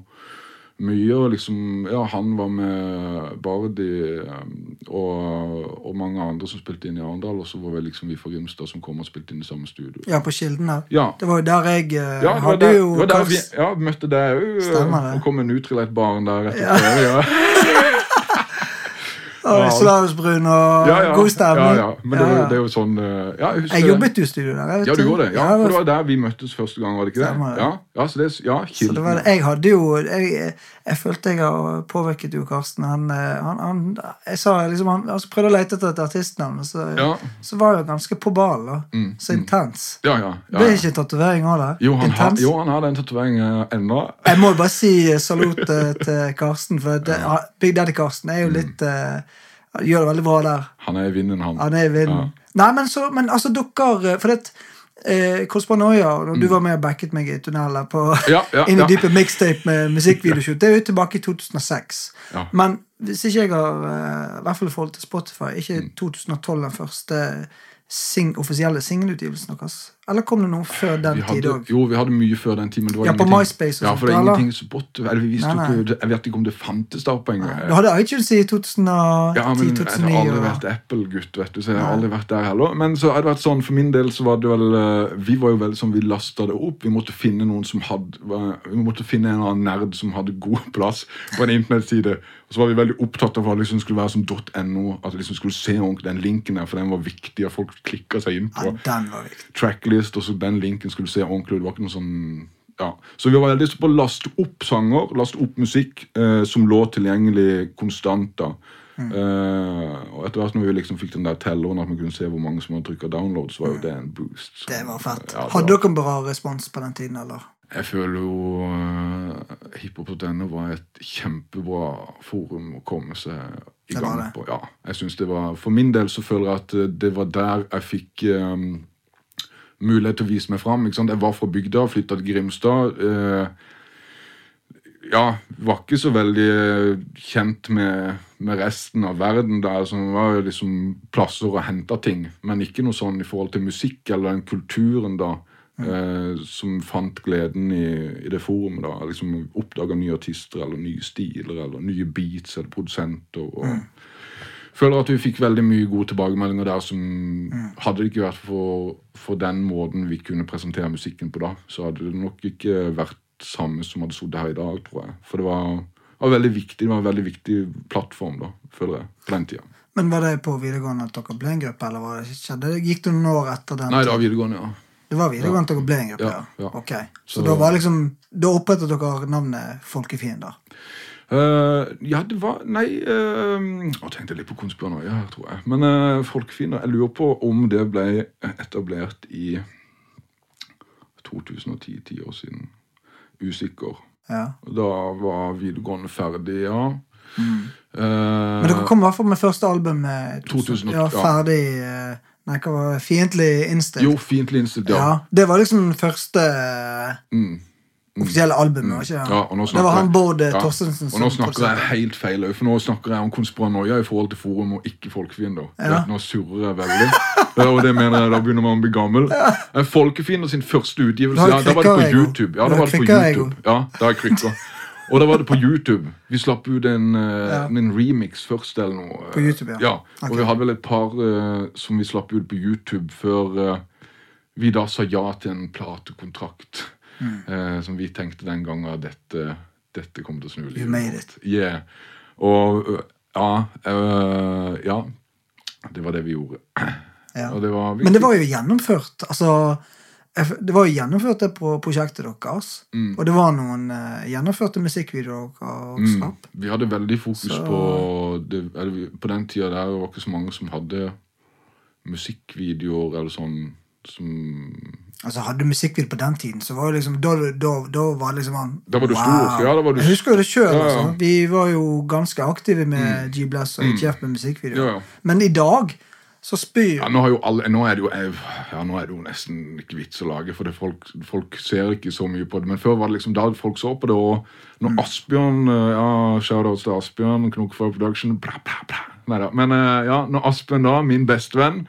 mye, og liksom Ja, han var med Bardi um, og, og mange andre som spilte inn i Arendal, og så var vel liksom vi fra Grimstad som kom og spilte inn i samme studio. Ja, på Kilden der. Ja. Det var jo der jeg eh, Ja, hadde der, jo vi ja, møtte deg òg, og kom en utrillert barn der etter ja. ja. [LAUGHS] og. Slavsbrun og Ja, ja, god stemning. Ja, ja. Men det, det er jo sånn eh, Ja, jeg Jeg jobbet jo i studio der. Ja, du gjorde det? Ja, for det var der vi møttes første gang, var det ikke det? Ja, ja, så det, ja, Så det Kilden. var, det. jeg hadde jo jeg, jeg følte jeg har påvirket jo Karsten. Han, eh, han, han, jeg sa liksom, han altså prøvde å lete etter et artistnavn, og så, Ja. så var jeg ganske på ballen. Mm, Så intens. Ja, ja. ja, Ble ja. ikke tatovering av det? Jo, han har, Intens? jo, han har den tatoveringen ennå. Jeg må bare si eh, salut til Karsten, for det, Big Daddy Karsten er jo Mm. Eh, Gjør det veldig bra der. Han er i vinden, han. Han er i vinden. Nei, men, så, men altså, dere For det eh, Korsbanoia, når du var med og backet meg i tunnelet på Mm. Ja, ja, [LAUGHS] Inn i ja. dype mixtape med musikkvideoshoot, det er jo tilbake i 2006. Ja. Men hvis ikke jeg har eh, I hvert fall i forhold til Spotify, ikke Mm. 2012 den første sing, offisielle singelutgivelsen deres? Eller kom det noe før den tid òg? jo, vi hadde mye før den tid. Ja, på MySpace og ja, for det er ingenting Spotify eller vi visste Nei, nei. ikke, Jeg vet ikke om det fantes da på en gang. Du hadde iTunes i 2010-2009. Ja, men Jeg har aldri vært Apple-gutt, vet du, så jeg har aldri vært der heller. Men så har det vært sånn, for min del så var det vel eh, Vi var jo veldig sånn, vi lasta det opp. Vi måtte finne noen som hadde Vi måtte finne en eller annen nerd som hadde god [LAUGHS] plass på en internettside. Og så var vi veldig opptatt av at det liksom skulle være som .no, at vi liksom skulle se den linken der, for den var viktig, og folk klikka seg inn på Ja, den var viktig. Tracklist, og så den linken skulle se ordentlig ut. Det var ikke noe sånn ja. Så vi var veldig på å laste opp sanger, laste opp musikk eh, som lå tilgjengelig konstant. da. Eh, og etter hvert når vi liksom fikk den der telleren at vi kunne se hvor mange som hadde trykka så var jo det en boost. Så, Det var fett. ja, Hadde dere en bra respons på den tiden, eller? Jeg føler jo uh, hiphop.no var et kjempebra forum å komme seg i gang på. Ja, jeg synes det var, For min del så føler jeg at eh, det var der jeg fikk eh, mulighet til å vise meg fram. Ikke sant? Jeg var fra bygda, flytta til Grimstad. eh, ja, var ikke så veldig kjent med, med resten av verden der. Så det var liksom plasser å hente ting. Men ikke noe sånn i forhold til musikk eller den kulturen da. Eh, som fant gleden i, i det forumet. da, liksom Oppdaga nye artister eller nye stiler eller nye beats eller produsenter. og Føler at vi fikk veldig mye gode tilbakemeldinger der som Hadde det ikke vært for, for den måten vi kunne presentere musikken på da, så hadde det nok ikke vært samme som hadde sittet her i dag, tror jeg. For det var, var veldig viktig, det var en veldig viktig plattform, da, føler jeg, på den tida. Men var det på videregående at dere ble en gruppe, eller var det skjedde? Gikk det noen år etter den? Nei, det var videregående, ja. Det var videregående at dere ble en gruppe, Ja, ja? ja. Ok. Så, Så- da var liksom Da opprettet dere navnet Folkefiender? Eh, ja, det var Nei uh, Nå tenkte litt på konspiranoia her, tror jeg. Men uh, Folkefiender Jeg lurer på om det ble etablert i 2010, ti år siden. Usikker. Ja. Da var videregående ferdig, ja. Mm. Uh, Men dere kom i hvert fall med første album med 2008, ja, ferdig eh, Nei, hva var det? Fiendtlig innstilt. Jo, fiendtlig innstilt, ja. ja. Det var liksom den første eh, Mm. Offisielle albumet, ikke Ja, det? var han Bård eh, ja. Torstensen Og nå snakker jeg helt feil, for nå snakker jeg om konspiranoia i forhold til forum og ikke folkefiender. Ja. Nå surrer jeg veldig. [LAUGHS] det Og det mener jeg da begynner man å bli gammel. Ja. Folkefiender sin første utgivelse, ja, da var det på YouTube. Ja, da var det på. YouTube. Ja, da jeg krykker. Og da var det på YouTube. Vi slapp ut en, eh, Ja. en remix først eller noe. På YouTube, ja. ja. Og okay. vi hadde vel et par uh, som vi slapp ut på YouTube før uh, vi da sa ja til en platekontrakt. Mm. eh, som vi tenkte den gangen at dette, dette kommer til å snu livet You made it. Yeah. Og øh, ja, øh, ja. Det var det vi gjorde. Ja. Det var Men det var jo gjennomført. Altså, det var jo gjennomført det på prosjektet deres. Mm. Og det var noen uh, gjennomførte musikkvideoer dere Mm. Vi hadde veldig fokus Så- på det, eller, På den tida der var ikke så mange som hadde musikkvideoer eller sånn som Altså, Hadde du musikkvideo på den tiden, så var det liksom da, da, da var det liksom han Da var du stor, ja, da var du- Jeg husker jo det sjøl. Ja, ja. Altså. Vi var jo ganske aktive med G-Bless og ITF med musikkvideo. Ja. Men i dag så spyr ja, nå, alle, nå, er det jo, ja, nå er det jo nesten ikke vits å lage, for det folk, folk ser ikke så mye på det. Men før var det liksom da folk så på det, og når Mm. Asbjørn øh, Ja, shoutouts til Asbjørn, Knokfar Production bla, bla, bla. Neida. Men øh, ja, når Asbjørn da, min bestevenn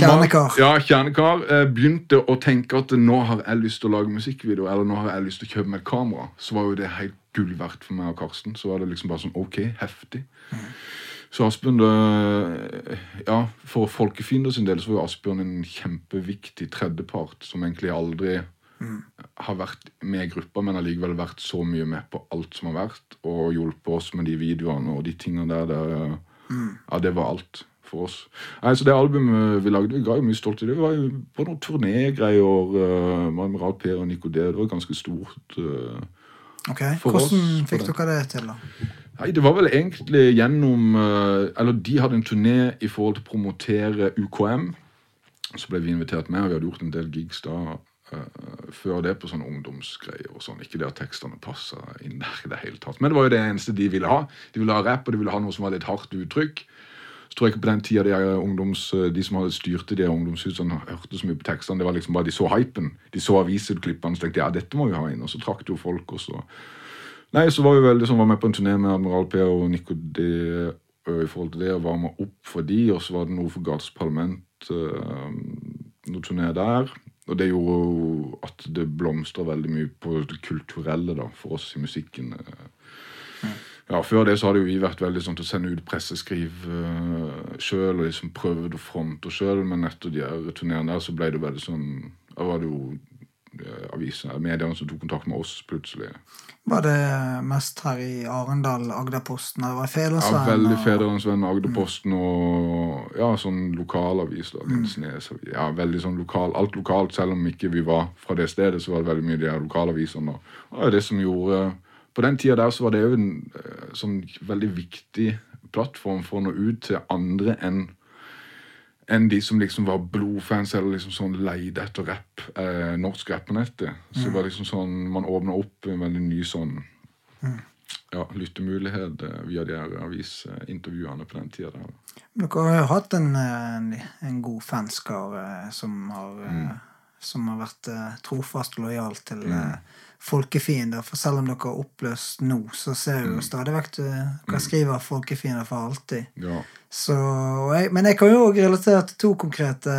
Kjernekar. Ja, kjernekar. eh, Begynte å tenke at nå har jeg lyst til å lage musikkvideo, eller nå har jeg lyst til å kjøpe meg et kamera. Så var jo det helt gull verdt for meg og Karsten. Så var det liksom bare sånn ok, heftig. Så Asbjørn, det, ja, For Folkefiender sin del så var jo Asbjørn en kjempeviktig tredjepart som egentlig aldri har vært med i gruppa, men allikevel vært så mye med på alt som har vært, og hjulpet oss med de videoene og de tingene der. Det, Ja, det var alt for oss. Nei, så Det albumet vi lagde, vi ga jo mye stolt i det. Var jo på noen turnégreier uh, med Admiral Per og Nico D. Det var ganske stort. uh, Ok, For Hvordan oss, Hvordan fikk det. dere det til, da? Nei, det var vel egentlig gjennom uh, Eller de hadde en turné i forhold til å promotere UKM. Så ble vi invitert med, og vi hadde gjort en del gigs da uh, før det på sånne ungdomsgreier og sånn. Ikke det at tekstene passa inn der i det hele tatt. Men det var jo det eneste de ville ha. De ville ha rapp, og de ville ha noe som var litt hardt uttrykk. Så tror jeg ikke på den tida de, ungdoms, de som hadde styrte de ungdomshusene, hørte så mye på tekstene. Det var liksom bare De så hypen. De så avisutklippene og tenkte ja, dette må vi ha inn. Og så trakk jo folk, og så Nei, så var vi veldig sånn, var med på en turné med Admiral P og Nico D i forhold til det, og varma opp for de, og så var det noe for Gates Parlament, øh, noe turné der. Og det gjorde jo at det blomstra veldig mye på det kulturelle da, for oss i musikken. øh. Ja, Før det så hadde jo vi vært veldig sånn til å sende ut presseskriv uh, sjøl og liksom prøvd å fronte oss sjøl, men etter de her turneene der så ble det veldig sånn Da var det jo uh, aviser, mediene som tok kontakt med oss plutselig. Var det mest her i Arendal, Agderposten? Eller var det Ja, veldig Federsvenn, Agderposten mm. Og ja, sånn lokalavis. da, Mm. Ja, veldig sånn lokal, Alt lokalt, selv om ikke vi var fra det stedet, så var det veldig mye de her lokalavisene. Og det det som gjorde På den tida der så var det jo en eh, sånn veldig viktig plattform for å nå ut til andre enn enn de som liksom var blodfans eller liksom sånn leide etter rap, eh, norsk rap på nettet. Så det var liksom sånn, man åpna opp en veldig ny sånn ja, lyttemulighet eh, via de her avisintervjuene på den tida. der. Dere har jo hatt en, en, en god fanskare eh, som har, Mm. som har vært trofast og lojal til eh, folkefiender. For selv om dere har oppløst nå, så ser vi jo stadig vekk hva dere skriver folkefiender for alltid. Ja. Så, jeg, men jeg kan jo òg relatere til to konkrete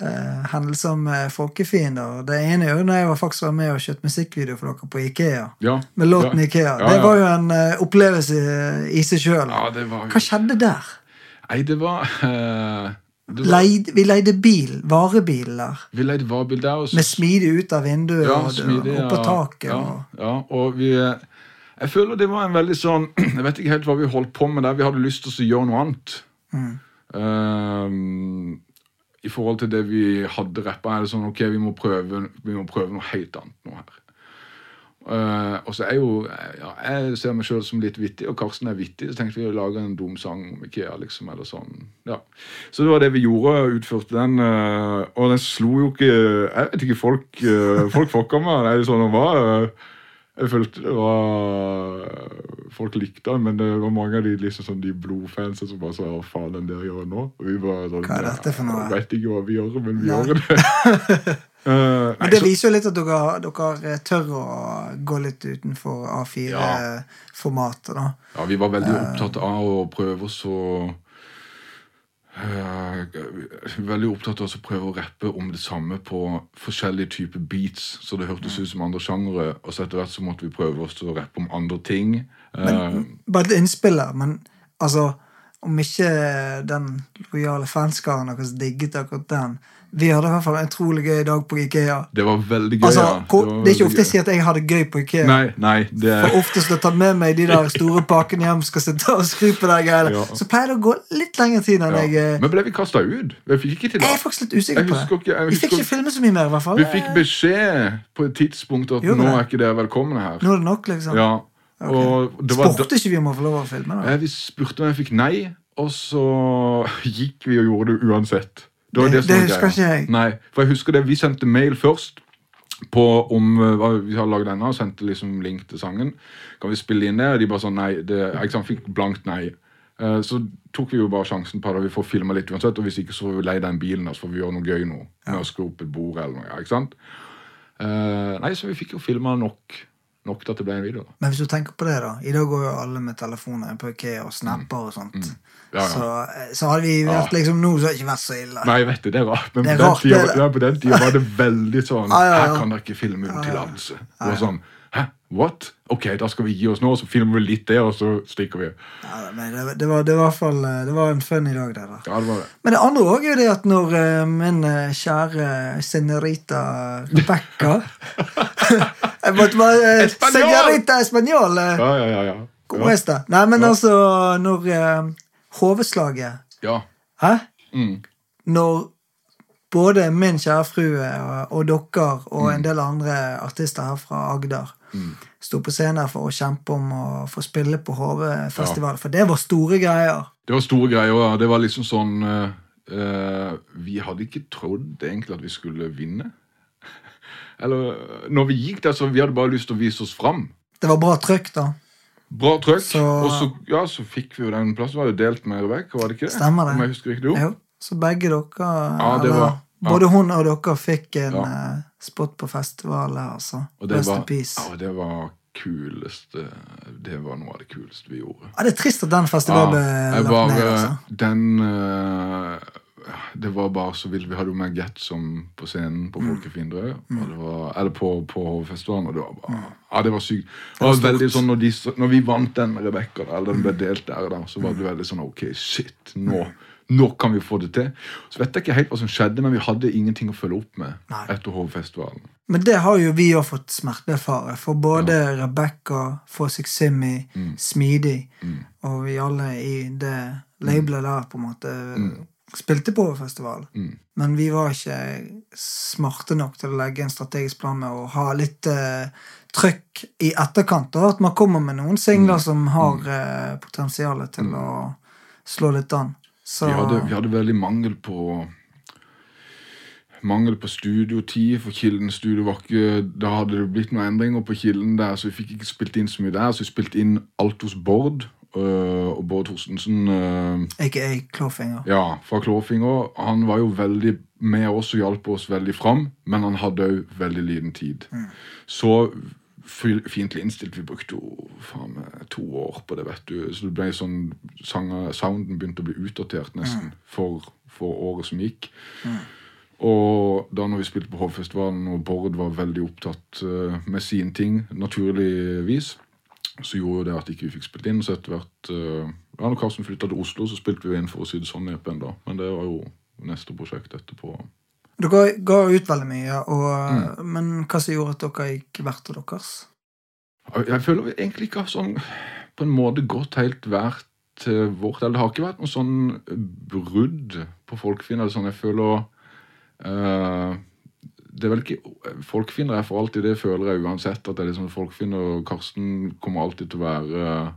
eh, hendelser med folkefiender. Det ene er jo når jeg var faktisk var med og kjøpte musikkvideo for dere på Ikea. Ja. Med låten ja. Ikea. Det var jo en uh, opplevelse i, seg sjøl. Ja, det var Hva skjedde der? Nei, det var, uh... [LAUGHS] Leid, vi leide bil, varebiler. Vi leide varebil der. Også. med smidig ut av vinduet ja, og smidig, opp på taket. Ja, Og, ja, og vi eh, Jeg føler det var en veldig sånn [CLEARS THROAT] Jeg vet ikke helt hva vi holdt på med der. Vi hadde lyst til å gjøre noe annet. mm, Um, I forhold til det vi hadde rappa, er det sånn ok, vi må prøve, vi må prøve noe helt annet nå her. Eh, og så er jo ja, Jeg ser meg sjøl som litt vittig, og Karsten er vittig. Så tenkte vi å lage en dum sang om Ikea, liksom. eller sånn. Ja. Så det var det vi gjorde. Utførte den. Uh, og den slo jo ikke Jeg vet ikke, folk uh, Folk fucka meg. Er det sånn den var? eh, jeg følte det var Folk likte den, men det var mange av de liksom sånn, de blodfansa som bare sa 'hva faen den der gjør nå?' Og vi bare sånn Hva er dette for noe? Jeg vet ikke hva vi gjør, men vi Nei. gjør det. [LAUGHS] Eh, nei, Men det viser jo litt at dere, dere tør å gå litt utenfor A4-formatet, da. Ja, vi var veldig opptatt av å prøve oss å uh, Veldig opptatt av å prøve å rappe om det samme på forskjellige typer beats, så det hørtes ut som andre sjangere. Og så etter hvert så måtte vi prøve oss å rappe om andre ting. Eh, Bare et innspill der, men altså Om ikke den lojale fanskaren deres digget akkurat den Vi hadde i hvert fall en utrolig gøy dag på Ikea. det var veldig gøy. Altså, ja. Det, det er ikke ofte jeg sier at jeg hadde gøy på Ikea. Nei, nei, det For oftest skal jeg ta med meg de der store pakkene hjem skal sitte og skru på de greiene, Ja. så pleier det å gå litt lengre tid enn ja. jeg eh, Men ble vi kasta ut? Vi fikk ikke til Jeg er faktisk litt usikker på det. ikke, husker... Vi fikk ikke filme så mye mer, i hvert fall. vi fikk beskjed på et tidspunkt at jo, nå er ikke dere velkomne her. Nå er det nok, liksom. Ja, Okay. Spurte ikke vi om å få lov å filme? da? Vi spurte om jeg fikk nei, og så [LAUGHS] gikk vi og gjorde det uansett. Det, Det- det husker ikke jeg. Nei, for jeg husker det, Vi sendte mail først på om eh, hva vi har lagd denne, og sendte liksom link til sangen. Kan vi spille inn det? Og de bare sånn nei. Det, ikke sant, fikk blankt nei. Uh, Så tok vi jo bare sjansen på det. Vi får filma litt uansett, og hvis ikke så får vi leie den bilen, så får vi gjøre noe gøy nå. Med å skru opp et bord eller noe. ikke sant? Uh, nei, så vi fikk jo filma nok, nok til at det ble en video. da. Men hvis du tenker på det, da. I dag går jo alle med telefoner på Ikea og snapper og sånt. Mm. Ja, ja. Så, eh, så hadde vi vært liksom nå, så hadde det ikke vært så ille. Nei, vet det, det var. Men Det på, den tida, ja, var det veldig sånn [LAUGHS] Ja, ja, ja. Her kan dere ikke filme uten tillatelse. Sånn? What? Ok, da skal vi gi oss nå, så filmer vi litt det, og så stikker vi. Ja, men det, det, var, det var fall eh, Det var en funny dag, det der. Ja, det var det. Men det andre òg er jo det at når eh, min eh, kjære senorita [LAUGHS] eh, Senorita Espanol! eh, Ja, ja, ja. ja. Como esta? Nei, men altså, når hovedslaget ja. Hæ? Mm. Når både min kjære frue og, og dere og en del andre artister her fra Agder sto på scenen for å kjempe om å få spille på HV-festival, for det var store greier. Det var store greier. Ja. Det var liksom sånn eh, Vi hadde ikke trodd egentlig at vi skulle vinne. [LAUGHS] Eller når vi gikk der, så vi hadde bare lyst til å vise oss fram. Det var bra trøkk, da. Bra trøkk. Så- Og så, ja, så fikk vi jo den plassen. Var jo delt med Rebekka, var det ikke det? Stemmer det. Om jeg husker riktig. Jo. Jo, så begge dere Ja, det eller, var- ja. Både hun og dere fikk en Ja. eh, spot på festivalet, altså. Og det Rest var, in peace. ja, det var kuleste Det var noe av det kuleste vi gjorde. Ja, det er trist at den festivalen ble ja, lagt bare, ned, altså. Den eh, Det var bare så vilt. Vi hadde jo med Getsom på scenen på Mm. Det var- Eller på, på festivalen, og det var bare Ja, det var sykt. Det var veldig sånn når, de, når vi vant den Rebekka, eller den ble delt der, der, så var det veldig sånn Ok, shit, nå nå kan vi få det til. Så vet jeg ikke helt hva som skjedde, men vi hadde ingenting å følge opp med Nei. etter Hovefestivalen. Men det har jo vi òg fått smertefare For både Rebekka, Fossick Simmi, Mm. Smidig og vi alle i det labelet der på en måte spilte på festivalen. Mm. Men vi var ikke smarte nok til å legge en strategisk plan med å ha litt uh, trøkk i etterkant. Og at man kommer med noen Mm. singler som har uh, potensial til å slå litt an. Så Vi hadde, vi hadde veldig mangel på Mangel på studiotid, for Kilden studio var ikke Da hadde det blitt noen endringer på Kilden der, så vi fikk ikke spilt inn så mye der. Så vi spilte inn alt hos Bård. øh, og Bård Torstensen øh, jeg, Klåfinger. ja, fra Klåfinger. Han var jo veldig med oss og hjalp oss veldig fram, men han hadde òg veldig liten tid. Så fi- fiendtlig innstilt. Vi brukte jo faen meg to år på det, vet du. Så det ble sånn sanger, Sounden begynte å bli utdatert nesten for, for året som gikk. Og da når vi spilte på Hovfestivalen, og Bård var veldig opptatt uh, med sine ting, naturligvis, så gjorde det at ikke vi fikk spilt inn. Så etter hvert uh, ja, når Karsten flytta til Oslo, så spilte vi inn for å si det sånn da. Men det var jo neste prosjekt etterpå. Dere ga ut veldig mye, og, Mm. men hva som gjorde at dere gikk hvert til deres? Jeg føler egentlig ikke sånn på en måte gått helt hvert til vårt. Eller det har ikke vært noe sånn brudd på folkefienden. eller Sånn. Jeg føler eh, det er vel ikke Folkfinner er for alltid, det føler jeg uansett. At det er liksom Folkfinner og Karsten kommer alltid til å være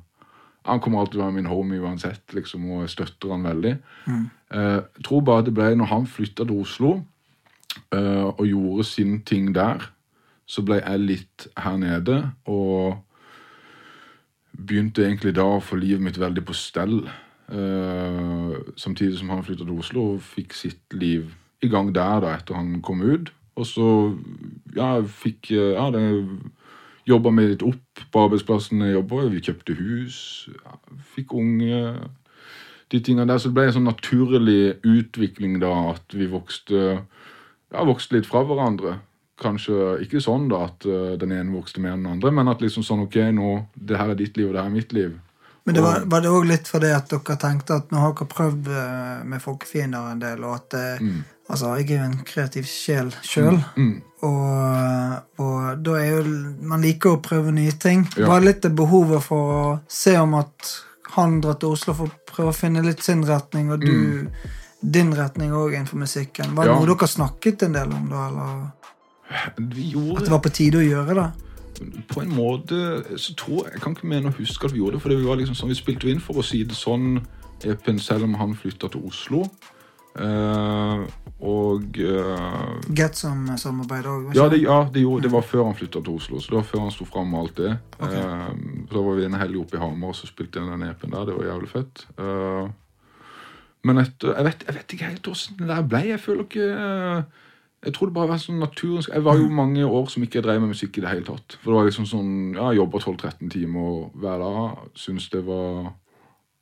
Han kommer alltid til å være min homie uansett, liksom, og jeg støtter han veldig. Eh, jeg tror bare det ble når han flytta til Oslo eh, og gjorde sin ting der, så ble jeg litt her nede, og begynte egentlig da å få livet mitt veldig på stell. Uh, samtidig som han flytta til Oslo og fikk sitt liv i gang der da etter han kom ut. Og så ja, fikk eh, ja, det jobba meg litt opp på arbeidsplassen jeg jobba. Vi kjøpte hus, ja, fikk unge. De tingene der, Så det ble en sånn naturlig utvikling da at vi vokste, ja, vokst litt fra hverandre. Kanskje ikke sånn da at uh, den ene vokste mer enn den andre, men at liksom sånn ok, nå, det her er ditt liv, og det her er mitt liv. Men det var, var det òg litt fordi at dere tenkte at nå har dere prøvd eh, med folkefiender en del, og at mm. Altså, jeg er jo en kreativ sjel sjøl, og, og da er jo Man liker å prøve nye ting. Ja. Var litt det behovet for å se om at han drar til Oslo for å prøve å finne litt sin retning, og du din retning òg innenfor musikken. Var det Ja. noe dere snakket en del om da, eller Vi at det var på tide å gjøre det? på en måte så tror jeg Jeg kan ikke mene å huske at vi gjorde det, for det var liksom sånn, vi spilte inn for å si det sånn EP-en selv om han flytta til Oslo. Uh, og uh, Get som samarbeid òg? ja, det, ja det, gjorde, det var før han flytta til Oslo, så det var før han sto fram med alt det. Eh, så var vi en helg oppe i Hamar og så spilte jeg den EP-en der. Det var jævlig fett. Eh, men et, jeg, vet, jeg vet ikke helt åssen det der ble. Jeg føler ikke eh, Jeg tror det bare var sånn naturens Jeg var jo mange år som ikke drev med musikk i det hele tatt. For det var liksom sånn Ja, jobba 12-13 timer hver dag. Syns det var,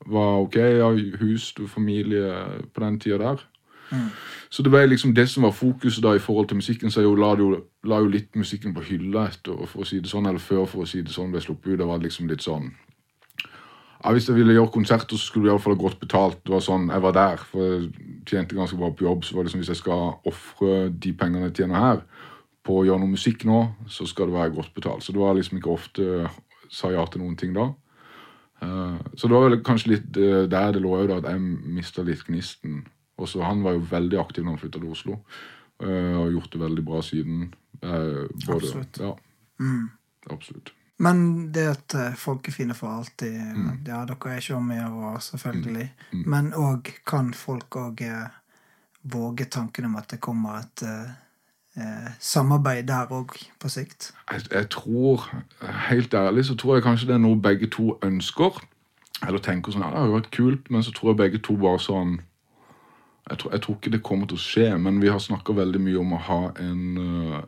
var ok. Ja, hus, familie på den tida der. Så det ble liksom det som var fokuset da i forhold til musikken. Så jeg jo la, jo, la jo litt musikken på hylla etter, for å si det sånn, eller før, for å si det sånn, ble sluppet ut. Det var liksom litt sånn ja, Hvis jeg ville gjøre konserter, så skulle du iallfall ha godt betalt. Det var sånn, Jeg var der, for jeg tjente ganske bra på jobb. Så var det sånn, hvis jeg skal ofre de pengene jeg tjener her, på å gjøre noe musikk nå, så skal det være godt betalt. Så det var liksom ikke ofte sa ja til noen ting da. Eh, så det var vel kanskje litt eh, der det lå òg, at jeg mista litt gnisten. Også, Han var jo veldig aktiv når han flytta til Oslo, eh, og har gjort det veldig bra siden. Både, Absolutt. Ja, absolutt. Men det at folk er fine for alltid Mm. Ja, dere er ikke om å gjøre, selvfølgelig. Men òg kan folk òg eh, våge tanken om at det kommer et eh, eh, samarbeid der òg, på sikt. jeg, jeg tror, helt ærlig, så tror jeg kanskje det er noe begge to ønsker. Eller tenker sånn, ja, det har jo vært kult, men så tror jeg begge to bare sånn Jeg tror, jeg tror ikke det kommer til å skje, men vi har snakka veldig mye om å ha en,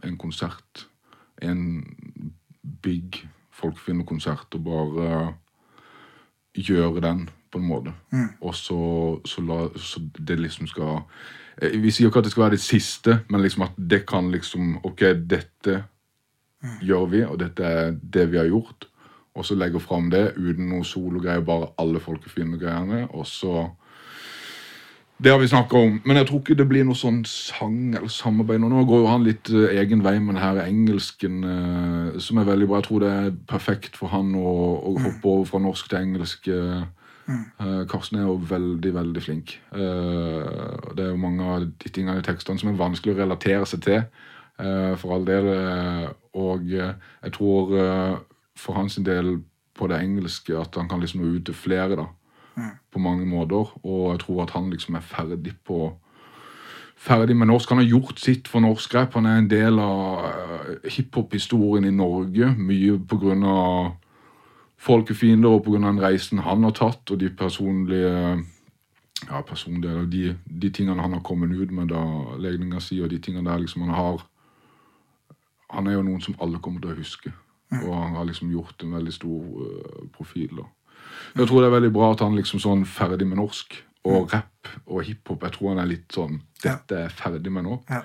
en konsert. En big folkefinnerkonsert, og bare gjøre den, på en måte. Og så, så, la, så det liksom skal eh, Vi sier ikke at det skal være det siste, men liksom at det kan liksom Ok, dette gjør vi, og dette er det vi har gjort. Og så legger fram det uten noe sologreier, bare alle folkefinnergreiene. Og så Det har vi snakka om. Men jeg tror ikke det blir noe sånn sang eller samarbeid. nå. Går jo han litt eh, egen vei med denne engelsken, eh, som er veldig bra. Jeg tror det er perfekt for han å, å hoppe over fra norsk til engelsk. eh. Eh, Karsten er jo veldig, veldig flink. Det er jo mange av de tingene i tekstene som er vanskelig å relatere seg til, for all del. og jeg tror for hans del på det engelske at han kan liksom nå ut til flere, da. På mange måter. Og jeg tror at han liksom er ferdig på ferdig med norsk. Han har gjort sitt for norsk rap. Han er en del av uh, hiphop-historien i Norge. Mye av folkefiender og pga. den reisen han har tatt, og de personlige ja, personlige, eller de, de tingene han har kommet ut med da legninga si, og de tingene der liksom han har Han er jo noen som alle kommer til å huske. Og han har liksom gjort en veldig stor uh, profil. da. Jeg tror det er veldig bra at han liksom sånn ferdig med norsk. Og rap og hiphop. Jeg tror han er litt sånn Dette er jeg ferdig med nå. Ja.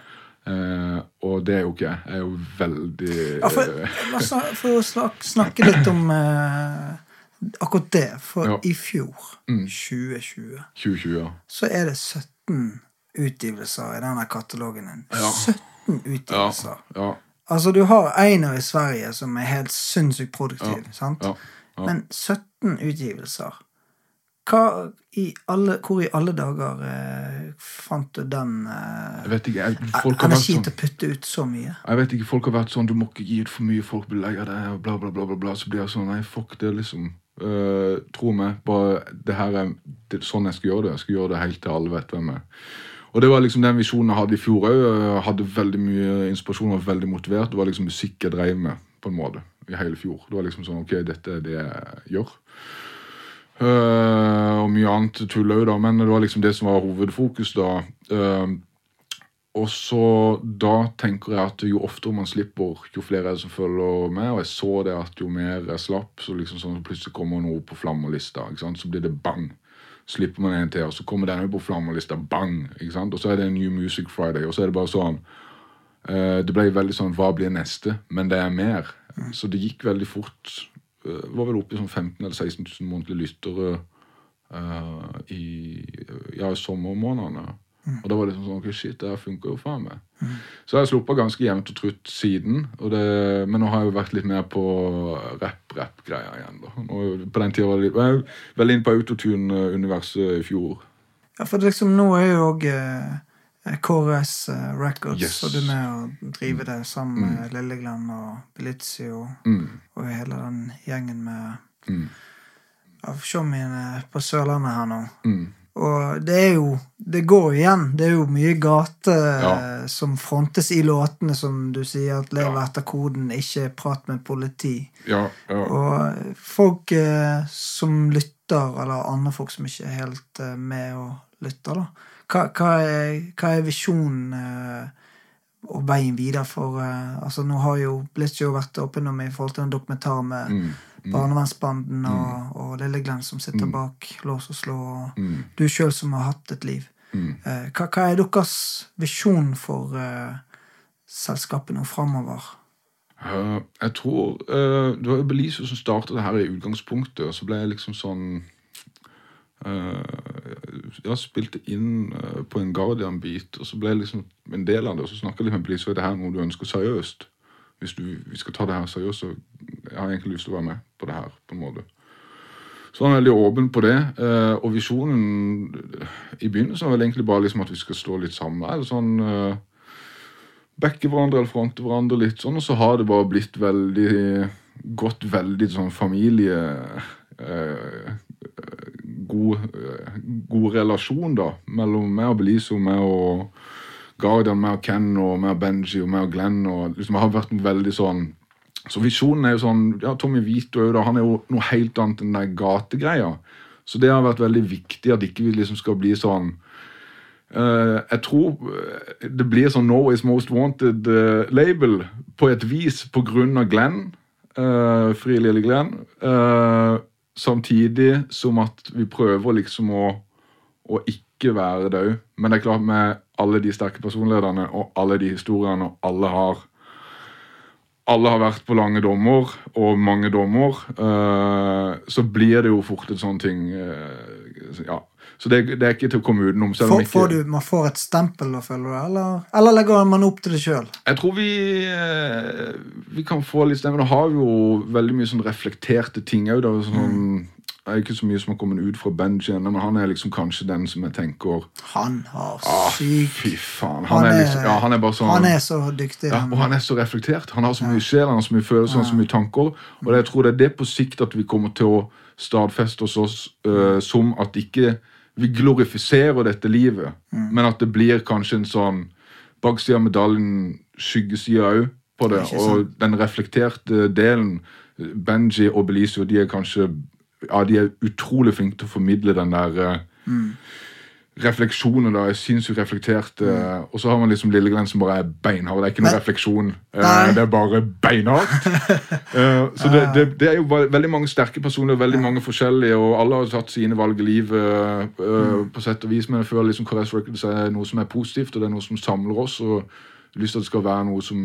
Eh, og det er jo ikke jeg. Jeg er jo veldig Ja, for, eh, for å snakke litt om eh, akkurat det. For Ja. i fjor, Mm. 2020, 2020, ja. så er det 17 utgivelser i denne katalogen din. Ja. 17 Ja, utgivelser. ja, Altså, du har Einar i Sverige som er helt sinnssykt produktiv, sant? ja, ja. Men 17 utgivelser hva i alle, hvor i alle dager eh, fant du den eh, Jeg vet ikke, jeg, folk har energien sånn til å putte ut så mye? Jeg vet ikke, Folk har vært sånn 'Du må ikke gi ut for mye, folk blir lei av det', og bla, bla, bla. bla. Så blir jeg sånn Nei, fuck det, liksom. Uh, tro meg. bare det her er det, sånn jeg skal gjøre det. Jeg skal gjøre det helt til alle vet hvem jeg er. Og det var liksom den visjonen jeg hadde i fjor òg. Hadde veldig mye inspirasjon og var veldig motivert. Det var liksom musikk jeg drev med på en måte i hele fjor. Det var liksom sånn Ok, dette er det jeg gjør. Uh, og mye annet tull òg, da. Men det var liksom det som var hovedfokus da. Uh, og så da tenker jeg at jo oftere man slipper, jo flere er det som følger med. Og jeg så det at jo mer jeg slapp, så liksom sånn så plutselig kommer noe på flammelista. ikke sant? Så blir det bang. Slipper man en til, og så kommer denne på flammelista. Bang! ikke sant? Og så er det en New Music Friday, og så er det bare sånn Det ble veldig sånn Hva blir neste? Men det er mer. Så det gikk veldig fort. Det var vel oppe i sånn 15 eller 16 000 månedlige lyttere uh, i ja, sommermånedene. Og da var det sånn ok, shit, det her funker jo faen meg. Så jeg har sluppet ganske jevnt og trutt siden. Og det, men nå har jeg jo vært litt mer på rapp-rapp-greia igjen. da. Nå, på den tida var det litt, jeg var veldig inne på autotune-universet i fjor. Ja, for liksom nå er jo òg KRS eh, Records, Yes. og du er med å drive det sammen med Lilleglenn og Belizio Mm. og hele den gjengen med Mm. av showmiene på Sørlandet her nå. Mm. Og det er jo Det går igjen. Det er jo mye gate Ja. eh, som frontes i låtene, som du sier, at lever Ja. etter koden, ikke prat med politi. Ja, ja. Og folk eh, som lytter, eller andre folk som ikke er helt eh, med og lytter, da. Hva, hva, er, hva er visjonen eh, og veien videre for eh, Altså, nå har jo Blitz jo vært åpen om i forhold til en dokumentar med Mm. barnevernsbanden og, og Lille Glenn som sitter bak lås og slå, og Mm. du sjøl som har hatt et liv. Mm. Eh, hva, hva er deres visjon for uh, selskapet nå framover? Uh, jeg tror uh, Det var jo Belize som startet det her i utgangspunktet, og så ble jeg liksom sånn eh, Jeg spilte inn eh, på en Guardian-beat, og så ble jeg liksom en del av det. Og så snakka jeg litt med Blitz om det her noe du ønsker seriøst. Hvis du, vi skal ta det her seriøst, så jeg har egentlig lyst til å være med på det her. på en måte. Så han er veldig åpen på det. eh, og visjonen i begynnelsen var vel egentlig bare liksom at vi skal stå litt sammen. Eller sånn eh, backe hverandre eller fronte hverandre litt sånn, og så har det bare blitt veldig gått veldig sånn familie god, eh, god relasjon da mellom meg og Beliso, meg og Guardian, meg og Ken og meg og Benji og meg og Glenn og liksom Jeg har vært veldig sånn så visjonen er jo sånn ja, Tommy Vito da, han er jo noe helt annet enn den gategreia. Så det har vært veldig viktig at ikke vi liksom skal bli sånn Uh, jeg tror eh, det blir sånn Norway's Most Wanted-label på et vis av Glenn. Uh, Fri lille Glenn. Eh, samtidig som at vi prøver liksom å, å ikke være det. Men det er klart med alle de sterke personlederne og alle de historiene og alle har alle har vært på lange dommer og mange dommer, eh, så blir det jo fort en sånn ting eh, ja. Så det, det er ikke til å komme utenom. selv Får, får du, man får et stempel, da, føler du, eller, eller legger man opp til det sjøl? Jeg tror vi, eh, vi kan få litt stemme. Nå har vi jo veldig mye sånn reflekterte ting òg. Sånn, det er ikke så mye som har kommet ut fra Benji ennå, men han er liksom kanskje den som jeg tenker Han har ah, syk Fy faen. Han, er liksom, ja, han er sånn Han er så dyktig. ja, og han er så reflektert. Han har så mye sjel, han har så mye følelser, han har så mye tanker. Og jeg tror det er det på sikt at vi kommer til å stadfeste oss, oss øh, som at ikke vi glorifiserer dette livet, men at det blir kanskje en sånn bakside av medaljen, skyggesida òg på det. det. Og den reflekterte delen, Benji og Belizio, de er kanskje ja, de er utrolig flinke til å formidle den der eh, refleksjonen. da, er sinnssykt reflektert. Mm. Og så har man liksom Lilleglenn som bare er beinhard. Det er ikke noe refleksjon. eh, Nei. det er bare beinhardt. [LAUGHS] Eh, så det, det, det er jo veldig mange sterke personer, veldig mange forskjellige, og alle har tatt sine valg i livet mm. på sett og vis, men jeg føler liksom KRS Records er noe som er positivt, og det er noe som samler oss, og jeg har lyst til at det skal være noe som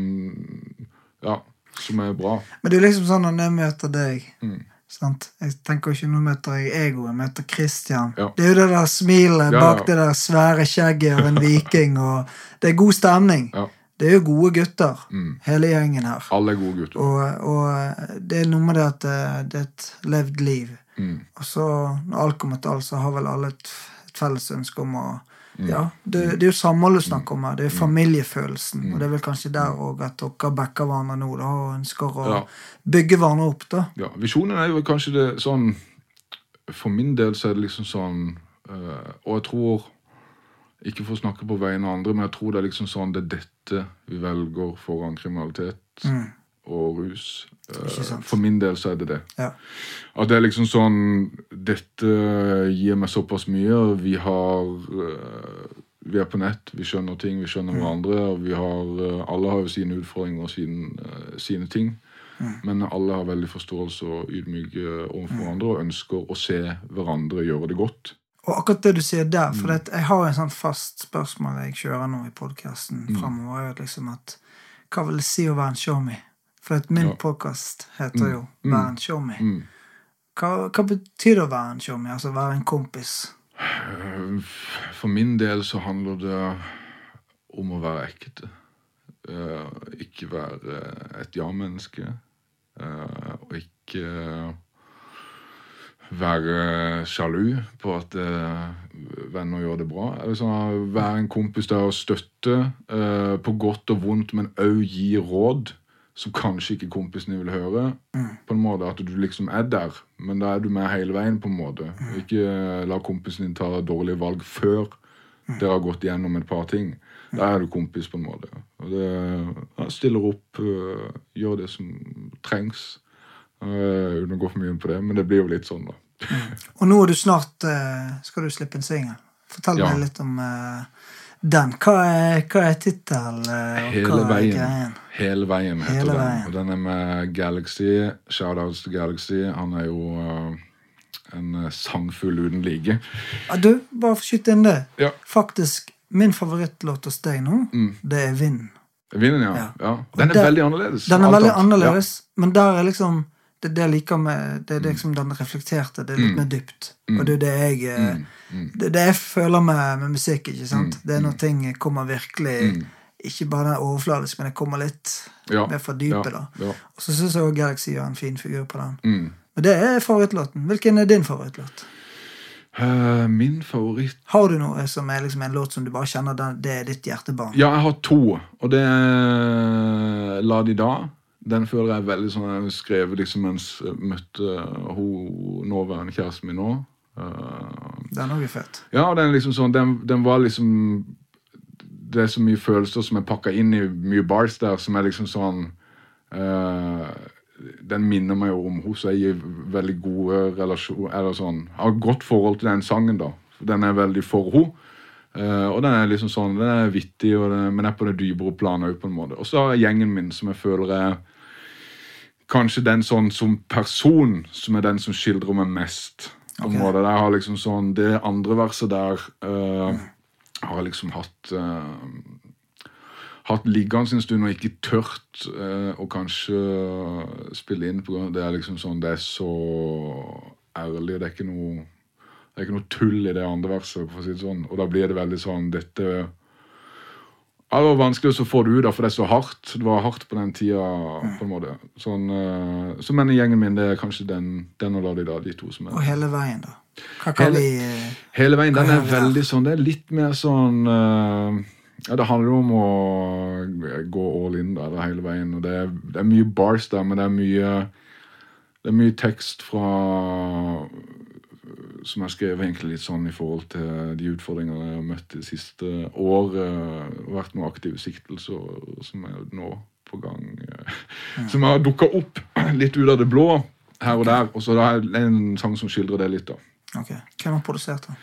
ja, som er bra. Men det er liksom sånn når jeg møter deg Mm. Sant? Jeg tenker ikke nå møter jeg egoet, møter Christian. Ja. Det er jo det der smilet Ja, bak det der svære skjegget av en [LAUGHS] viking, og det er god stemning. Det er jo gode gutter, hele gjengen her. Alle er gode gutter. Og, og det er noe med det at det, det er et levd liv. Mm. Og så, når alt kommer til alt, så har vel alle et, et felles ønske om å Mm. Ja, det, det er jo samholdet du snakker om her. Det er jo familiefølelsen. Og det er vel kanskje der òg at dere backer hverandre nå da, og ønsker å Ja. bygge hverandre opp. da. Ja, Visjonen er jo kanskje det sånn For min del så er det liksom sånn øh, Og jeg tror Ikke for å snakke på vegne av andre, men jeg tror det er liksom sånn det er dette vi velger foran kriminalitet og rus. Eh, Mm. For min del så er det det. Ja. At det er liksom sånn Dette gir meg såpass mye, vi har eh, Vi er på nett, vi skjønner ting, vi skjønner hverandre, og vi har eh, Alle har jo sine utfordringer og sine, sine ting. Men alle har veldig forståelse og ydmyke overfor hverandre og ønsker å se hverandre gjøre det godt. Og akkurat det du sier der, Mm. for jeg har en sånn fast spørsmål jeg kjører nå i podkasten Mm. framover, er liksom at Hva vil det si å være en showme? For at min Ja. podkast heter jo Mm. 'Være en showme'. Mm. Hva, hva betyr det å være en tjommi? Altså være en kompis? For min del så handler det om å være ekte. Eh, ikke være et ja-menneske. Eh, og ikke være sjalu på at eh, venner gjør det bra. Sånn, være en kompis der og støtte på godt og vondt, men òg gi råd som kanskje ikke kompisene vil høre. På en måte At du liksom er der, men da er du med hele veien. på en måte. Ikke eh, la kompisen din ta dårlige valg før dere har gått gjennom et par ting. Da er du kompis, på en måte. Og det ja, Stiller opp, øh, gjør det som trengs. Øh, uten å gå for mye inn på det, men det blir jo litt sånn, da. Og nå er du snart øh, Skal du slippe en singel? Fortell Ja. meg litt om eh, den. Hva er, hva er tittelen? eh, Hele veien. Hele veien heter Hele den. veien. Og den er med Galaxy. Shoutouts til Galaxy. Han er jo uh, en øh, sangfugl uten like. Ja, du, bare skyte inn det. Ja. Faktisk, min favorittlåt hos deg nå, Mm. det er 'Vind'. Vinden, ja. Ja. Den er der- veldig annerledes. Den er veldig annerledes, men der er liksom det det liker med Det er liksom den reflekterte, det er litt Mm. mer dypt. Og det er det jeg eh, Mm, mm. Det det jeg føler med, med musikk. ikke sant? Mm, Det er når ting kommer virkelig Mm. Ikke bare den overfladisk, men det kommer litt Ja, mer fra dypet. ja, ja. Og så syns jeg også Galaxy gjør en fin figur på den. Mm. Men det er favorittlåten. Hvilken er din favorittlåt? Eh, min favoritt Har du noe som er liksom en låt som du bare kjenner det er ditt hjertebarn? Ja, jeg har to, og det er La de da. Den føler jeg veldig sånn Jeg skrev liksom mens jeg møtte hun nåværende kjæresten min nå. Eh, Den har vi fett. ja, den liksom sånn den, den var liksom Det er så mye følelser som er pakka inn i mye bars der, som er liksom sånn uh, Den minner meg jo om henne, så jeg gir veldig gode relasjoner Eller sånn Har et godt forhold til den sangen, da. Den er veldig for henne. Uh, og den er liksom sånn, den er vittig, den, men er på det dypere planet òg, på en måte. Og så har jeg gjengen min, som jeg føler er kanskje den sånn som person, som er den som skildrer meg mest. På en måte. Der har liksom sånn, Det andre verset der uh, har jeg liksom hatt uh, hatt liggende en stund og ikke tørt uh, å kanskje spille inn på grunn av det er liksom sånn Det er så ærlig. Det er ikke noe det er ikke noe tull i det andre verset. for å si det sånn. Og da blir det veldig sånn dette ja, Det var vanskelig å få det ut, da, for det er så hardt. Det var hardt på den tida. på en måte. Sånn, eh, så men gjengen min det er kanskje den, den og Ladi, da, de to som er Og hele veien, da. Hva kan Hele- vi eh, Hele veien. Den er veldig sånn Det er litt mer sånn eh, ja, Det handler jo om å gå all in der, det hele veien. Og det er, det er mye bars der, men det er mye Det er mye tekst fra som jeg skrev egentlig litt sånn i forhold til de utfordringene jeg har møtt det siste året. Det vært noen aktive siktelser som er nå på gang. eh, Som har dukka opp litt ut av det blå her og der. Og så er det en sang som skildrer det litt. da. Ok, Hvem har produsert den?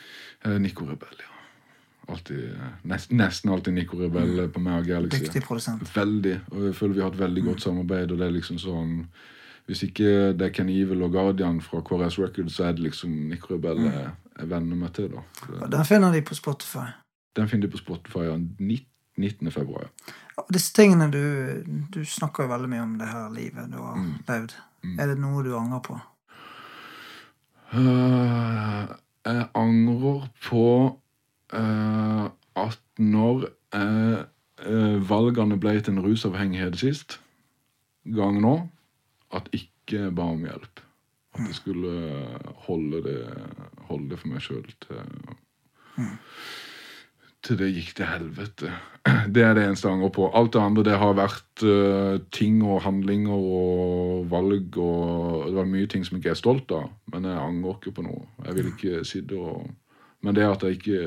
Eh, Nico Rebell, ja. Alltid, eh, nest, nesten alltid Nico Rebell på meg og Galaxy. Dyktig produsent. Veldig. Og jeg føler vi har hatt veldig godt samarbeid. og det er liksom sånn Hvis ikke det er Ken Evil og Guardian fra KRS Records, så er det liksom Nico Rebell jeg, mm. venner meg til. da. Og Den finner de på Spotify. den finner de på Spotify ja, 19. 19. februar. ja. Disse tingene du Du snakker jo veldig mye om det her livet du har Mm. levd. Er det noe du angrer på? Uh, jeg angrer på uh, at når uh, eh, valgene ble til en rusavhengighet sist gang nå, at ikke ba om hjelp. At jeg skulle holde det, holde det for meg sjøl til til det gikk til helvete. Det er det eneste jeg angrer på. Alt det andre det har vært uh, ting og handlinger og valg og Det var mye ting som jeg ikke er stolt av, men jeg angrer ikke på noe. Jeg vil ikke sitte og Men det at jeg ikke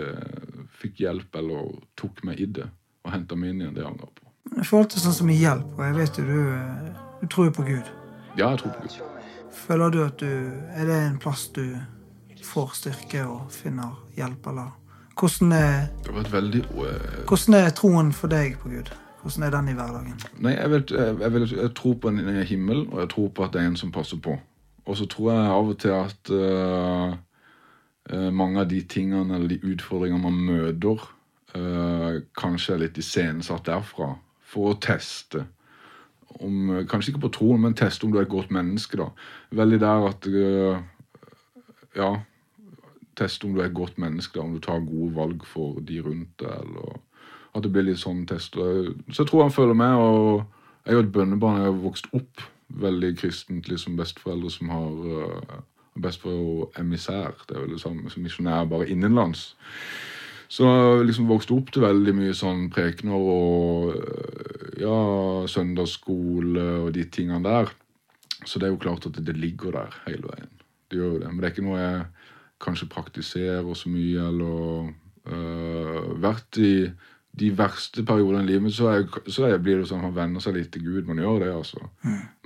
fikk hjelp eller tok meg i det og henta meg inn igjen, det angrer jeg på. I forhold til sånn som i hjelp, og jeg vet jo du, eh, du tror jo på Gud. Ja, jeg tror på Gud. Føler du at du Er det en plass du får styrke og finner hjelp, eller hvordan er, veldig uh, hvordan er troen for deg på Gud? Hvordan er den i hverdagen? Nei, jeg, vet, jeg, jeg, vil, jeg tror på en himmel, og jeg tror på at det er en som passer på. Og så tror jeg av og til at uh, eh, mange av de tingene eller de utfordringene man møter, eh, kanskje er litt iscenesatt derfra. For å teste. Om, kanskje ikke på troen, men teste om du er et godt menneske. da. Veldig der at eh, Ja, teste om du er et godt menneske, da, om du tar gode valg for de rundt deg. eller At det blir litt sånn test. Så jeg tror han følger med. og Jeg er jo et bønnebarn. Jeg har vokst opp veldig kristent, liksom besteforeldre som har uh, Besteforeldre og emissær. Det er vel det samme som misjonær, bare innenlands. Så jeg liksom vokste opp til veldig mye sånn prekener og ja, søndagsskole og de tingene der. Så det er jo klart at det ligger der hele veien. Det gjør jo det. Men det er ikke noe jeg kanskje praktiserer så mye, eller øh, vært i de verste periodene i livet, så, er, så er, blir det sånn at man venner seg litt til Gud. Man gjør det, altså.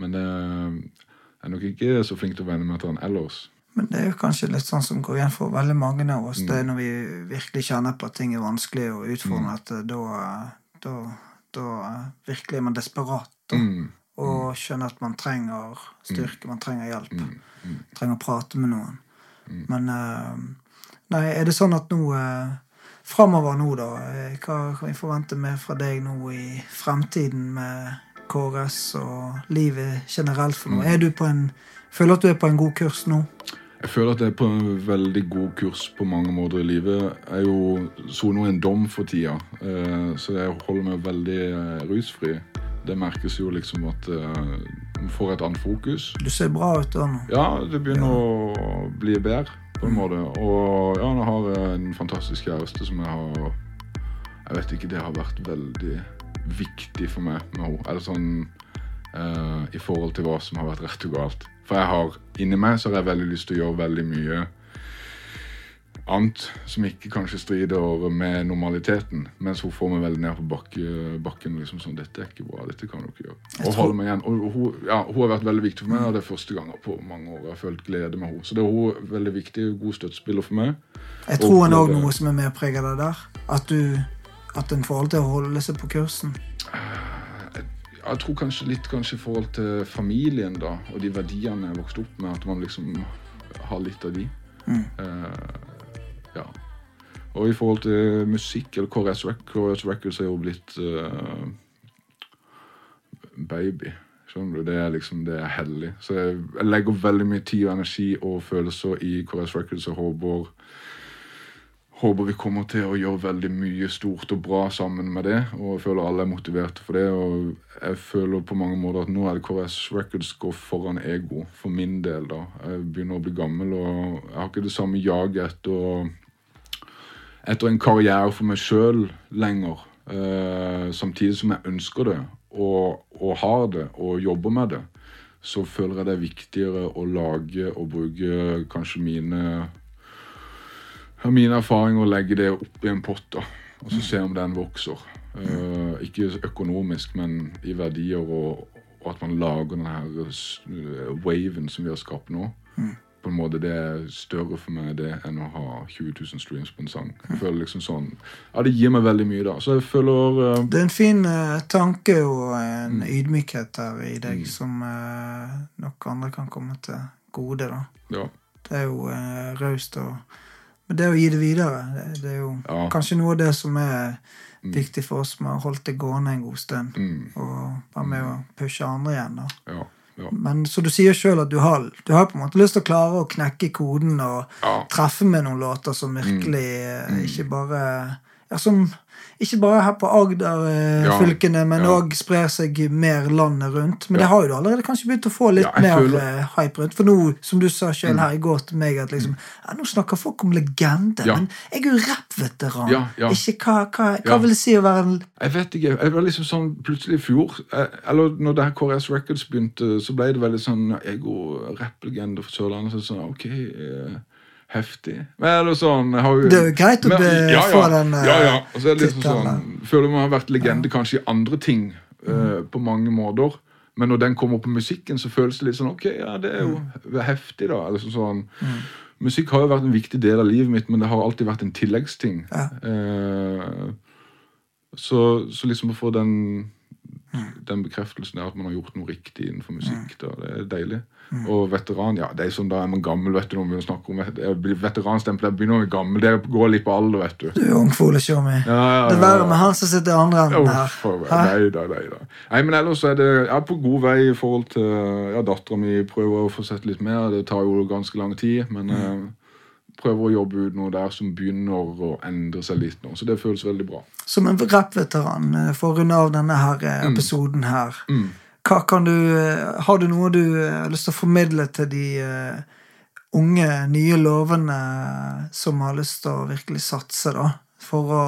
Men øh, jeg er nok ikke så flink til å venne meg til han ellers. Men det er jo kanskje litt sånn som går igjen for veldig mange av oss. Det er når vi virkelig kjenner på at ting er vanskelig og utfordrende, at eh, da, da, da eh, virkelig er man desperat. Da, Mm. Og skjønner at man trenger styrke, man trenger hjelp. Trenger å prate med noen. Men eh, Nei, er det sånn at nå eh, Framover nå, da, hva kan vi forvente mer fra deg nå i fremtiden med KRS og livet generelt for noe? Er du på en Føler at du er på en god kurs nå? Jeg føler at jeg er på en veldig god kurs på mange måter i livet. Jeg er jo soner en dom for tida, eh, så jeg holder meg veldig eh, rusfri. Det merkes jo liksom at eh, man får et annet fokus. Du ser bra ut da nå. Ja, det begynner å bli bedre på en måte. Og ja, nå har jeg en fantastisk kjæreste som jeg har Jeg vet ikke, det har vært veldig viktig for meg med henne. Eller sånn eh, i forhold til hva som har vært rett og galt. For jeg har inni meg så har jeg veldig lyst til å gjøre veldig mye annet som ikke kanskje strider med normaliteten. Mens hun får meg veldig ned på bakke, bakken. liksom sånn, 'Dette er ikke bra. Dette kan du ikke gjøre.' Og tror- holde meg igjen. Og hun, ja, hun har vært veldig viktig for meg, og det er første gang på mange år jeg har følt glede med henne. Så det er hun veldig viktig, god støttespiller for meg. Jeg tror hun òg noe som er mer preget av deg der. At du At en forhold til å holde seg på kursen. Jeg tror kanskje litt kanskje i forhold til familien da, og de verdiene jeg vokste opp med, at man liksom har litt av de. Eh, ja. Og i forhold til musikk, eller KRS, Rec KRS Records er jo blitt uh, baby. Skjønner du? Det er liksom, det er hellig. Så jeg, jeg legger veldig mye tid og energi og følelser i KRS Records og håper håper vi kommer til å gjøre veldig mye stort og bra sammen med det. Og jeg føler alle er motiverte for det. Og jeg føler på mange måter at nå er det KRS Records går foran ego, for min del. da. Jeg begynner å bli gammel, og jeg har ikke det samme jaget etter, etter en karriere for meg sjøl lenger. Eh, samtidig som jeg ønsker det, og, og har det, og jobber med det. Så føler jeg det er viktigere å lage og bruke kanskje mine av min erfaring å legge det opp i en pott da, og så se om den vokser. Uh, ikke økonomisk, men i verdier og, og at man lager denne her waven som vi har skapt nå. På en måte Det er større for meg det enn å ha 20 000 streams på en sang. Jeg føler liksom sånn, ja Det gir meg veldig mye, da. Så jeg føler uh, Det er en fin uh, tanke og en ydmykhet der i deg som uh, nok andre kan komme til gode. da. Ja. Det er jo raust og Men det å gi det videre, det, det er jo Ja. kanskje noe av det som er viktig for oss som har holdt det gående en god stund. Mm, Og være med å pushe andre igjen. da. ja, ja. Men så du sier sjøl at du har, du har på en måte lyst til å klare å knekke koden og Ja. treffe med noen låter som virkelig mm. ikke bare som ikke bare her på Agder-fylkene, Ja, men ja. sprer seg mer landet rundt. Men Ja. det har jo du allerede kanskje begynt å få litt mer føler- Mm. eh, hype rundt. For nå, som du sa sjøl her i går til meg, at liksom ja, Nå snakker folk om legende, Ja. men jeg er jo rappveteran. Ikke hva, hva, hva vil det si å være en Jeg vet ikke. Jeg var liksom sånn plutselig i fjor eh, Eller når det her KRS Records begynte, så ble det veldig sånn ego-rapplegende for Sørlandet. Så sånn, ok, eh, heftig. Men eller sånn har jo, Det er jo greit å Men- ja, få den, eh, Ja, ja. Og så er det liksom sånn Føler man har vært legende kanskje i andre ting uh, på mange måter. Men når den kommer på musikken, så føles det litt sånn Ok, ja, det er jo heftig, da. Eller sånn, sånn. Musikk har jo vært en viktig del av livet mitt, men det har alltid vært en tilleggsting. Ja. Eh, så, så liksom å få den, den bekreftelsen av at man har gjort noe riktig innenfor musikk, da, det er deilig. Og veteran, ja, det er som da er man gammel, vet du, når vi snakker om det veteranstempel, begynner å bli gammel, det går litt på alder, vet du. Du er ungfole, show me. Ja, ja, Det er verre med han som sitter i andre enden her. Ja, Hæ? Nei da, nei da. Nei, men ellers er det Jeg er på god vei i forhold til Ja, dattera mi prøver å få sett litt mer. Det tar jo ganske lang tid, men eh, prøver å jobbe ut noe der som begynner å endre seg litt nå. Så det føles veldig bra. Som en rappveteran, eh, for å runde av denne her Mm. eh, episoden her. Mm. Du, eh, har du noe du eh, har lyst til å formidle til de eh, unge, nye lovene som har lyst til å virkelig satse, da? For å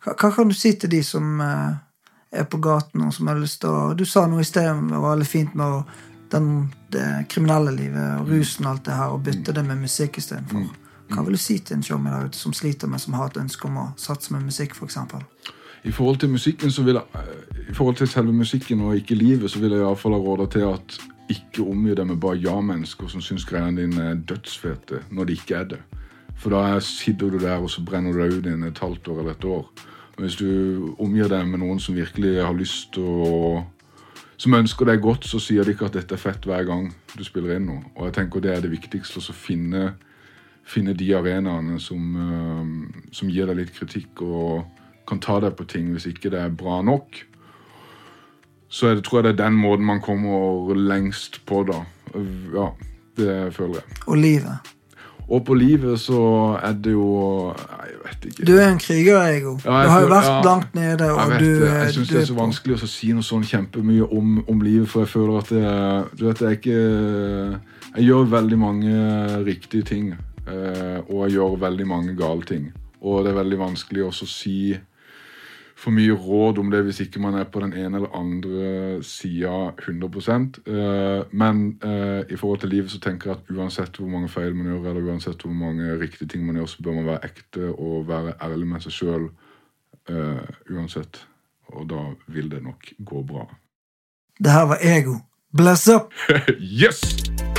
Hva, kan du si til de som er på gaten og som har lyst til å Du sa noe i sted det var veldig fint med å den, det kriminelle livet og rusen og alt det her, og bytte det med musikk istedenfor. Hva vil du si til en showman som sliter med, som har et ønske om å satse med musikk, f.eks.? I forhold til musikken så vil jeg, I forhold til selve musikken og ikke livet, så vil jeg i alle fall ha råda til at ikke omgi deg med bare ja-mennesker som syns greiene dine er dødsfete, når de ikke er det. For da er- sitter du der, og så brenner du deg ut innen et halvt år eller et år. Men hvis du omgir deg med noen som virkelig har lyst å Som ønsker deg godt, så sier de ikke at dette er fett hver gang du spiller inn noe. Og jeg tenker det er det viktigste, å finne, finne de arenaene som, eh, som gir deg litt kritikk og kan ta deg på ting hvis ikke det er bra nok. Så det, tror jeg det er den måten man kommer lengst på, da. Ja, det føler jeg. Og livet. Og på livet så er det jo Nei, jeg vet ikke. Du er en krigerego. Ja, jeg du har jo vært ja. langt nede, og Jeg vet du, det. Jeg syns det er så vanskelig å si noe sånn kjempemye om, om livet, for jeg føler at det, du vet, jeg ikke Jeg gjør veldig mange riktige ting, eh, og jeg gjør veldig mange gale ting. Og det er veldig vanskelig også å si for mye råd om det hvis ikke man er på den ene eller andre sida 100 eh, Men eh, i forhold til livet så tenker jeg at uansett hvor mange feil man gjør, eller uansett hvor mange riktige ting man gjør, så bør man være ekte og være ærlig med seg sjøl uansett. Og da vil det nok gå bra. Det her var ego. Bless up! [LAUGHS] yes!